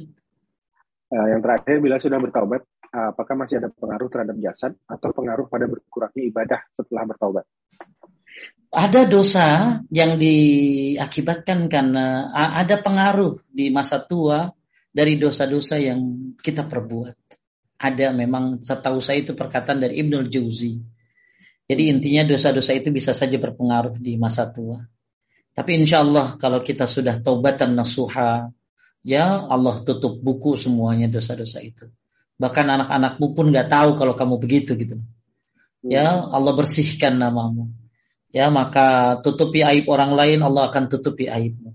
Uh, yang terakhir, bila sudah bertaubat, apakah masih ada pengaruh terhadap jasad atau pengaruh pada berkurangnya ibadah setelah bertaubat? Ada dosa yang diakibatkan karena ada pengaruh di masa tua dari dosa-dosa yang kita perbuat. Ada memang setahu saya itu perkataan dari Ibnul Jauzi. Jadi intinya dosa-dosa itu bisa saja berpengaruh di masa tua. Tapi insya Allah kalau kita sudah taubatan nasuha, ya Allah tutup buku semuanya dosa-dosa itu. Bahkan anak-anakmu pun nggak tahu kalau kamu begitu gitu. Ya Allah bersihkan namamu ya maka tutupi aib orang lain Allah akan tutupi aibmu.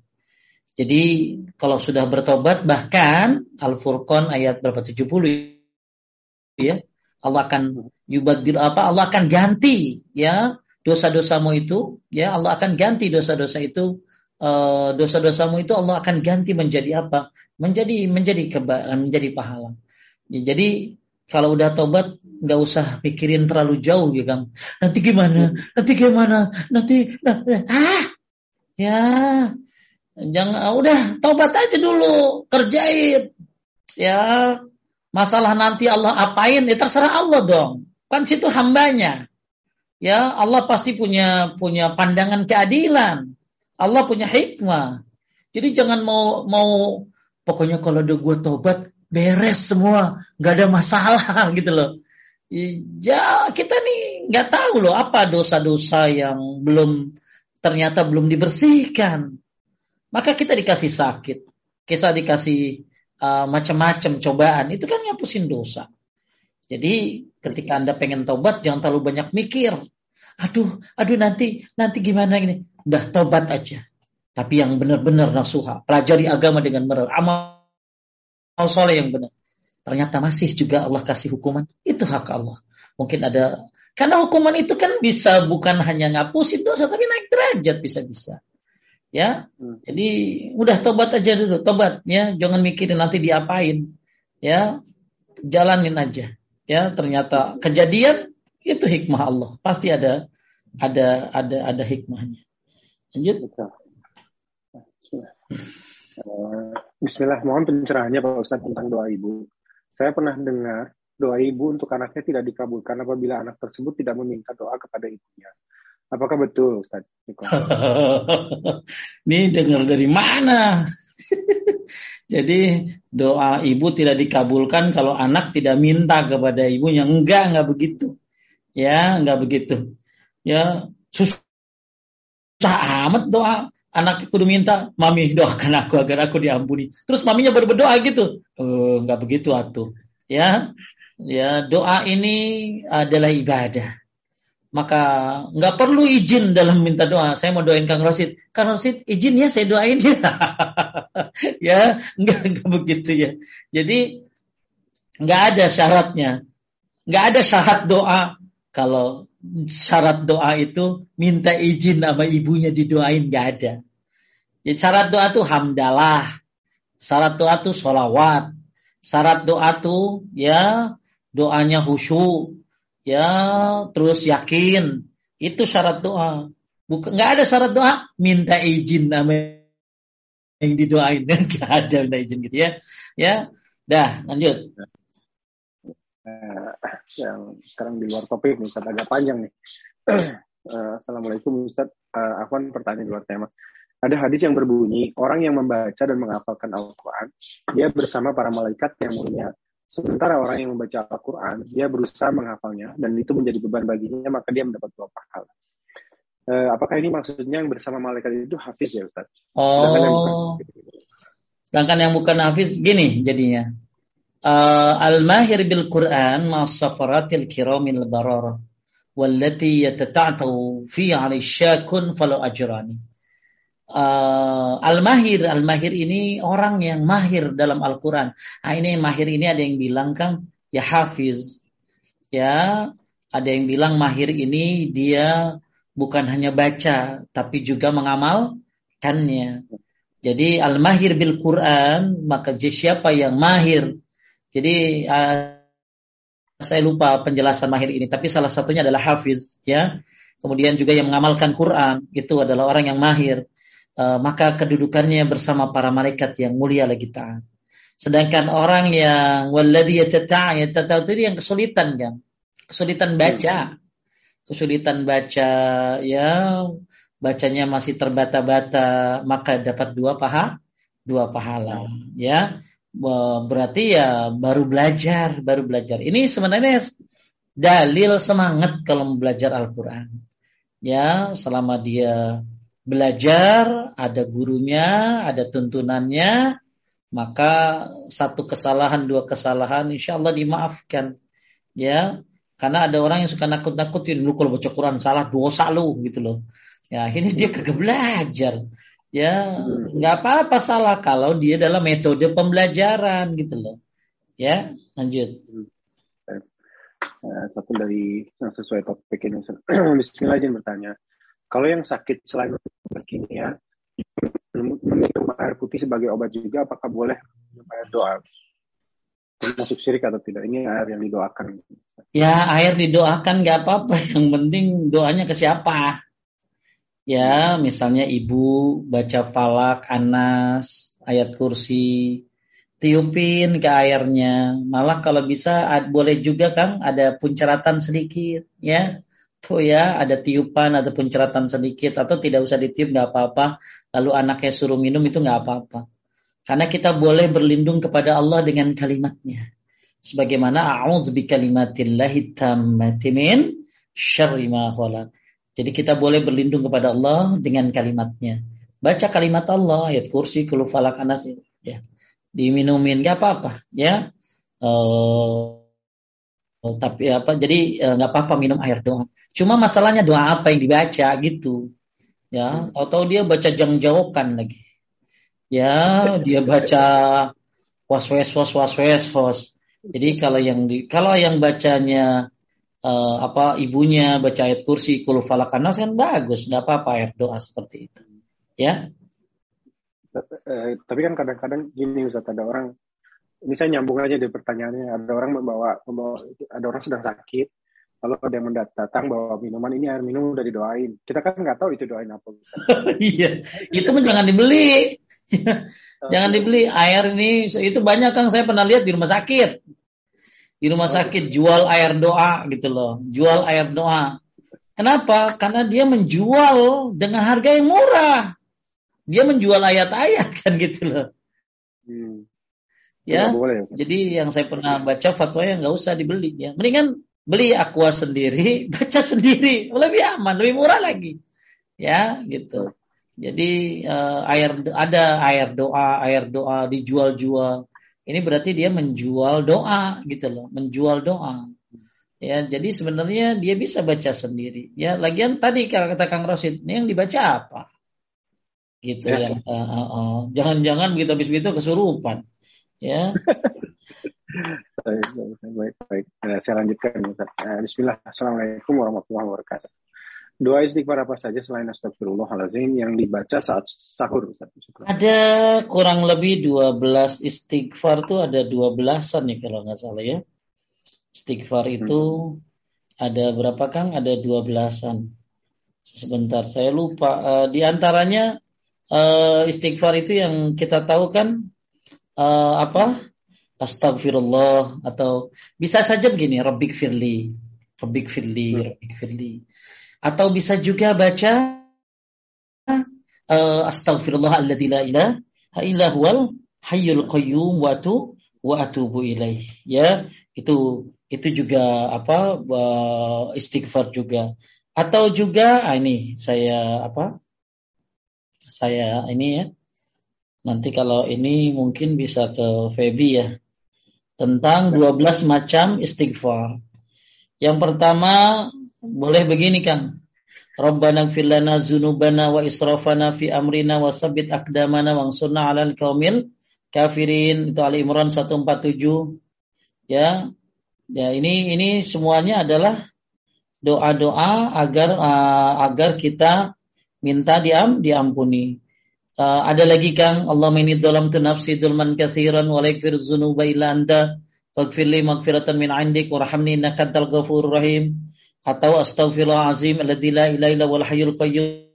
Jadi kalau sudah bertobat bahkan Al-Furqan ayat berapa? 70 ya. Allah akan yubadil apa? Allah akan ganti ya dosa-dosamu itu ya. Allah akan ganti dosa-dosa itu uh, dosa-dosamu itu Allah akan ganti menjadi apa? Menjadi menjadi keba, menjadi pahala. Ya, jadi Kalau udah tobat nggak usah pikirin terlalu jauh ya Kang. Nanti gimana? Nanti gimana? Nanti nah, ah ya jangan ah, udah tobat aja dulu kerjain ya masalah nanti Allah apain ya terserah Allah dong kan situ hambanya ya Allah pasti punya punya pandangan keadilan Allah punya hikmah jadi jangan mau mau pokoknya kalau udah gue tobat beres semua, nggak ada masalah gitu loh. Ya kita nih nggak tahu loh apa dosa-dosa yang belum ternyata belum dibersihkan. Maka kita dikasih sakit, kita dikasih uh, macam-macam cobaan, itu kan ngapusin dosa. Jadi ketika anda pengen tobat jangan terlalu banyak mikir. Aduh, aduh nanti nanti gimana ini? Udah tobat aja. Tapi yang benar-benar nasuha, pelajari agama dengan benar, amal soleh yang benar. Ternyata masih juga Allah kasih hukuman. Itu hak Allah. Mungkin ada karena hukuman itu kan bisa bukan hanya ngapusin dosa tapi naik derajat bisa-bisa. Ya. Hmm. Jadi udah tobat aja dulu, tobat ya, jangan mikirin nanti diapain. Ya. Jalanin aja. Ya, ternyata kejadian itu hikmah Allah. Pasti ada ada ada ada hikmahnya. Lanjut. Uh, Bismillah, mohon pencerahannya Pak Ustadz tentang doa ibu. Saya pernah dengar doa ibu untuk anaknya tidak dikabulkan apabila anak tersebut tidak meminta doa kepada ibunya. Apakah betul Ustaz? Ini dengar dari mana? Jadi doa ibu tidak dikabulkan kalau anak tidak minta kepada ibunya. Enggak, enggak begitu. Ya, enggak begitu. Ya, susah amat doa anak kudu minta, mami doakan aku agar aku diampuni. Terus maminya baru berdoa gitu. Oh, nggak begitu atuh. Ya, ya doa ini adalah ibadah. Maka nggak perlu izin dalam minta doa. Saya mau doain Kang Rosid. Kang Rosid izin ya saya doain ya. ya, nggak nggak begitu ya. Jadi nggak ada syaratnya. Nggak ada syarat doa kalau syarat doa itu minta izin sama ibunya didoain gak ada. Jadi syarat doa itu hamdalah. Syarat doa itu sholawat. Syarat doa itu ya doanya khusyuk. Ya terus yakin. Itu syarat doa. Bukan nggak ada syarat doa minta izin nama yang didoain nggak ada minta izin gitu ya. Ya, dah lanjut. Uh, yang sekarang di luar topik nih, Ustaz agak panjang nih. uh, Assalamualaikum Ustaz. Uh, Afwan pertanyaan di luar tema. Ada hadis yang berbunyi, orang yang membaca dan menghafalkan Al-Quran, dia bersama para malaikat yang mulia. Sementara orang yang membaca Al-Quran, dia berusaha menghafalnya, dan itu menjadi beban baginya, maka dia mendapat dua pahala. Uh, apakah ini maksudnya yang bersama malaikat itu hafiz ya Ustaz? Oh, sedangkan yang bukan, sedangkan yang bukan hafiz, gini jadinya uh, al-mahir bil Quran ma safaratil kiramil bararah wallati yatata'tu fi 'ala syakun falu ajrani. Uh, al-mahir al-mahir ini orang yang mahir dalam Al-Qur'an. Nah, ini mahir ini ada yang bilang Kang ya hafiz. Ya, ada yang bilang mahir ini dia bukan hanya baca tapi juga mengamalkannya. Jadi al-mahir bil Quran maka siapa yang mahir jadi uh, saya lupa penjelasan mahir ini, tapi salah satunya adalah hafiz, ya. Kemudian juga yang mengamalkan Quran itu adalah orang yang mahir. Uh, maka kedudukannya bersama para malaikat yang mulia lagi taat. Sedangkan orang yang walladhi yatata'a itu yang kesulitan kan. Kesulitan baca. Kesulitan baca ya bacanya masih terbata-bata maka dapat dua paha dua pahala ya berarti ya baru belajar, baru belajar. Ini sebenarnya dalil semangat kalau belajar Al-Quran. Ya, selama dia belajar, ada gurunya, ada tuntunannya, maka satu kesalahan, dua kesalahan, insya Allah dimaafkan. Ya, karena ada orang yang suka nakut-nakutin, lu kalau baca Quran salah dosa lu gitu loh. Ya, akhirnya dia kagak belajar. Ya, nggak apa-apa salah kalau dia dalam metode pembelajaran gitu loh. Ya, lanjut. Uh, satu dari yang sesuai topik ini. Bismillah izin bertanya. Kalau yang sakit selain ya minum air putih sebagai obat juga, apakah boleh minum air doa? masuk syirik atau tidak? Ini air yang didoakan. Ya air didoakan nggak apa-apa. Yang penting doanya ke siapa? Ya misalnya ibu baca falak, anas, ayat kursi, tiupin ke airnya. Malah kalau bisa boleh juga Kang ada punceratan sedikit ya. Tuh ya ada tiupan atau punceratan sedikit atau tidak usah ditiup nggak apa-apa. Lalu anaknya suruh minum itu nggak apa-apa. Karena kita boleh berlindung kepada Allah dengan kalimatnya. Sebagaimana a'udzu bikalimatillahi tammati min syarri ma khalaq. Jadi kita boleh berlindung kepada Allah dengan kalimatnya. Baca kalimat Allah, ayat kursi, kulu falak anas, ya. Diminumin, gak apa-apa, ya. Uh, tapi apa? Jadi uh, nggak apa-apa minum air doa. Cuma masalahnya doa apa yang dibaca gitu, ya. Atau dia baca jang-jaukan lagi ya dia baca waswes was waswes was jadi kalau yang di kalau yang bacanya uh, apa ibunya baca ayat kursi kulu falakanas kan bagus nggak apa-apa ayat doa seperti itu. Ya? Eh, tapi kan kadang-kadang gini Ustaz ada orang ini saya nyambung aja di pertanyaannya ada orang membawa, membawa ada orang sedang sakit lalu ada yang mendatang bawa minuman ini air minum udah didoain. Kita kan nggak tahu itu doain apa iya itu pun jangan dibeli. Jangan dibeli air ini itu banyak kan saya pernah lihat di rumah sakit di rumah oh. sakit jual air doa gitu loh jual air doa kenapa karena dia menjual dengan harga yang murah dia menjual ayat-ayat kan gitu loh hmm. ya boleh. jadi yang saya pernah baca fatwa yang nggak usah dibeli ya mendingan beli aqua sendiri, baca sendiri, lebih aman, lebih murah lagi. Ya, gitu. Jadi uh, air ada air doa, air doa dijual-jual. Ini berarti dia menjual doa gitu loh, menjual doa. Ya, jadi sebenarnya dia bisa baca sendiri. Ya, lagian tadi kata Kang Rosid, ini yang dibaca apa? Gitu ya. yang uh, uh, uh. jangan-jangan begitu habis itu kesurupan. Ya. baik, baik, baik. Nah, saya lanjutkan. Bismillah. Assalamualaikum warahmatullahi wabarakatuh. Doa istighfar apa saja selain astagfirullahaladzim yang dibaca saat sahur? Ada kurang lebih 12 istighfar tuh ada 12-an nih kalau nggak salah ya. Istighfar hmm. itu hmm. ada berapa Kang? Ada 12-an. Sebentar, saya lupa. Uh, di antaranya uh, istighfar itu yang kita tahu kan uh, apa? astagfirullah atau bisa saja begini rabbik firli rabbik firli hmm. rabbik firli atau bisa juga baca uh, astagfirullah alladzi hayyul qayyum wa tu wa atubu ilaih ya itu itu juga apa uh, istighfar juga atau juga ah, ini saya apa saya ini ya nanti kalau ini mungkin bisa ke Feby ya tentang 12 macam istighfar. Yang pertama boleh begini kan. Rabbana gfir lana dzunubana wa israfana fi amrina wa sabbit aqdamana wansurna 'alal qaumil kafirin. Itu Ali Imran 147. Ya. Ya, ini ini semuanya adalah doa-doa agar uh, agar kita minta diam diampuni. Uh, ada lagi Kang, Allah inni dalam nafsi dulman kathiran wa la dzunuba illa anta faghfir maghfiratan min 'indik warhamni innaka antal ghafurur rahim. Atau astaghfirullah azim alladzi la ilaha illa wal hayyul qayyum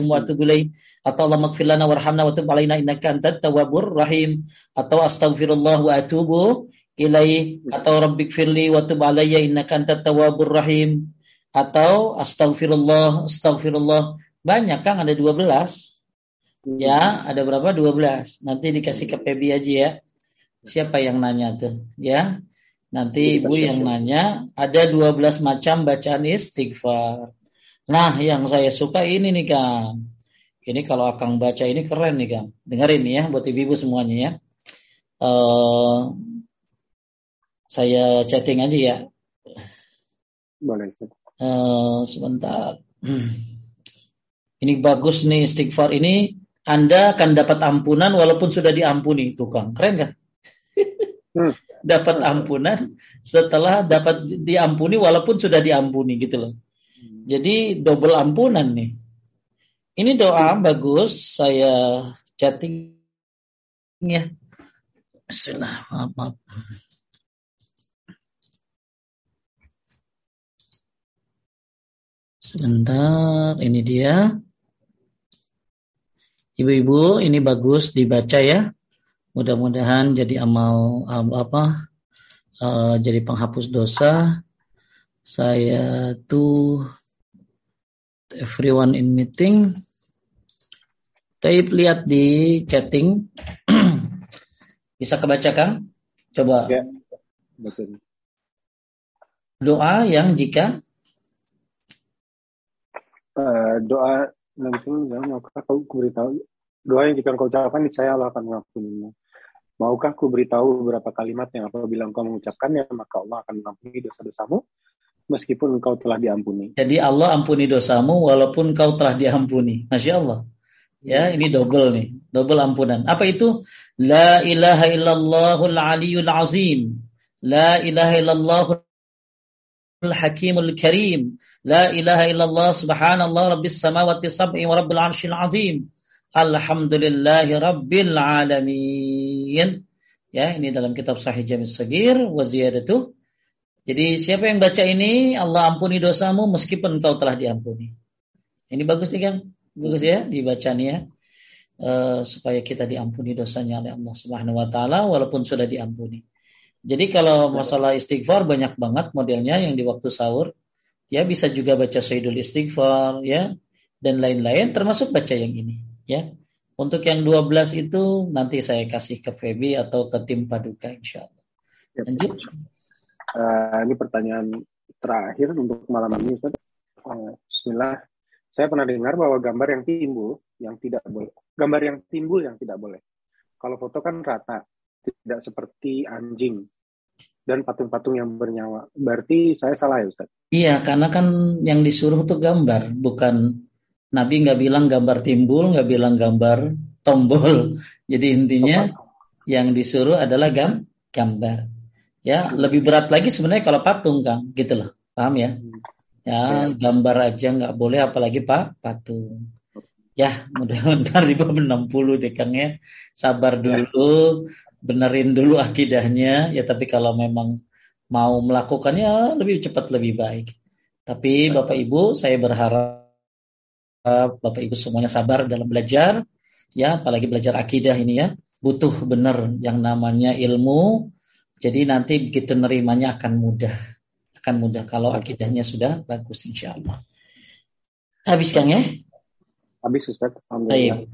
wa atubu ilaih. Atau Allah maghfir lana warhamna wa tub alaina innaka antat tawwabur rahim. Atau astaghfirullah wa atubu ilaih. Atau rabbik firli wa tub alayya innaka antat tawwabur rahim. Atau astaghfirullah, astaghfirullah. Banyak Kang ada 12 Ya, ada berapa? 12. Nanti dikasih ke Pebi aja ya. Siapa yang nanya tuh? Ya. Nanti Ibu yang nanya, ada 12 macam bacaan istighfar. Nah, yang saya suka ini nih Kang. Ini kalau Akang baca ini keren nih Kang. Dengerin nih ya buat ibu-ibu semuanya ya. Uh, saya chatting aja ya. Boleh. Uh, sebentar. Ini bagus nih istighfar ini anda akan dapat ampunan walaupun sudah diampuni, tukang. Keren kan? Hmm. Dapat ampunan setelah dapat diampuni walaupun sudah diampuni gitu loh. Jadi double ampunan nih. Ini doa bagus, saya chatting ya. Bismillah, maaf, maaf. Sebentar, ini dia. Ibu-ibu, ini bagus dibaca ya. Mudah-mudahan jadi amal apa? Uh, jadi penghapus dosa. Saya tuh everyone in meeting. Taib lihat di chatting. Bisa kebaca kan? Coba. Ya, betul. Doa yang jika uh, doa Nabi Sallallahu maukah kau beritahu doa yang jika kau ucapkan saya Allah akan mengampuninya. Maukah ku beritahu beberapa kalimat yang apabila engkau mengucapkannya maka Allah akan mengampuni dosa-dosamu meskipun engkau telah diampuni. Jadi Allah ampuni dosamu walaupun kau telah diampuni. Masya Allah. Ya, ini double nih, double ampunan. Apa itu? La ilaha illallahul aliyul azim. La ilaha illallahul hakimul karim. La ilaha illallah subhanallah rabbis samawati sab'i wa rabbil arshil azim. Alhamdulillahi rabbil alamin. Ya, ini dalam kitab Sahih Jami' Sagir wa ziyadatuh. Jadi siapa yang baca ini Allah ampuni dosamu meskipun kau telah diampuni. Ini bagus nih kan? Bagus ya dibaca nih ya. Uh, supaya kita diampuni dosanya oleh Allah Subhanahu wa taala walaupun sudah diampuni. Jadi kalau masalah istighfar banyak banget modelnya yang di waktu sahur ya bisa juga baca Sayyidul Istighfar ya dan lain-lain termasuk baca yang ini ya. Untuk yang 12 itu nanti saya kasih ke Feby atau ke tim Paduka insya Allah. Ya, Lanjut. Uh, ini pertanyaan terakhir untuk malam ini Ustaz. Uh, Bismillah. Saya pernah dengar bahwa gambar yang timbul yang tidak boleh. Gambar yang timbul yang tidak boleh. Kalau foto kan rata, tidak seperti anjing dan patung-patung yang bernyawa. Berarti saya salah ya Ustaz? Iya, karena kan yang disuruh itu gambar, bukan Nabi nggak bilang gambar timbul, nggak bilang gambar tombol. Jadi intinya yang disuruh adalah gam gambar. Ya, lebih berat lagi sebenarnya kalau patung, Kang, gitu loh. Paham ya? Ya, gambar aja nggak boleh apalagi Pak patung. Ya, mudah-mudahan di bab 60 deh Kang ya. Sabar dulu benerin dulu akidahnya ya tapi kalau memang mau melakukannya lebih cepat lebih baik. Tapi Bapak Ibu saya berharap Bapak Ibu semuanya sabar dalam belajar ya apalagi belajar akidah ini ya butuh benar yang namanya ilmu jadi nanti begitu nerimanya akan mudah akan mudah kalau akidahnya sudah bagus insya Allah. Habis Kang ya? Habis Ustaz. Alhamdulillah. Ayo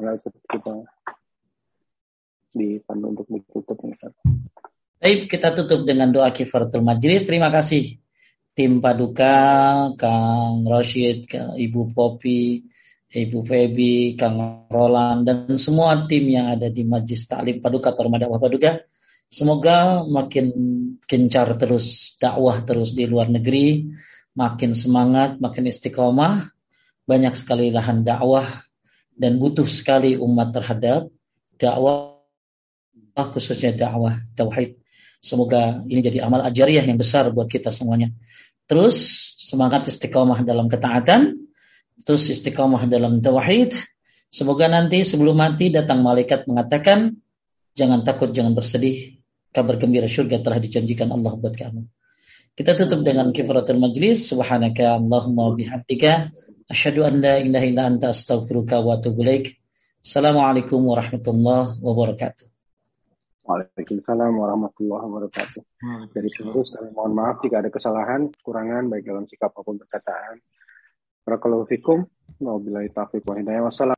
mana kita dipandu untuk ditutup nih Baik, kita tutup dengan doa kifaratul majlis. Terima kasih tim Paduka, Kang Rashid, Ibu Popi, Ibu Febi, Kang Roland, dan semua tim yang ada di Majlis Taklim Paduka Rumah Dakwah Paduka. Semoga makin gencar terus dakwah terus di luar negeri, makin semangat, makin istiqomah, banyak sekali lahan dakwah dan butuh sekali umat terhadap dakwah khususnya dakwah tauhid. Semoga ini jadi amal ajariyah yang besar buat kita semuanya. Terus semangat istiqomah dalam ketaatan, terus istiqomah dalam tauhid. Semoga nanti sebelum mati datang malaikat mengatakan, jangan takut, jangan bersedih, kabar gembira surga telah dijanjikan Allah buat kamu. Kita tutup dengan kifaratul majlis. Subhanaka Allahumma bihamdika Asyhadu an la ilaha illa anta astaghfiruka wa atubu. Assalamualaikum warahmatullahi wabarakatuh. Waalaikumsalam warahmatullahi wabarakatuh. Hmm. Dari seluruh kami mohon maaf jika ada kesalahan, kekurangan baik dalam sikap maupun perkataan. Barakallahu fikum. Wabillahi taufiq wa hidayah. Wassalamualaikum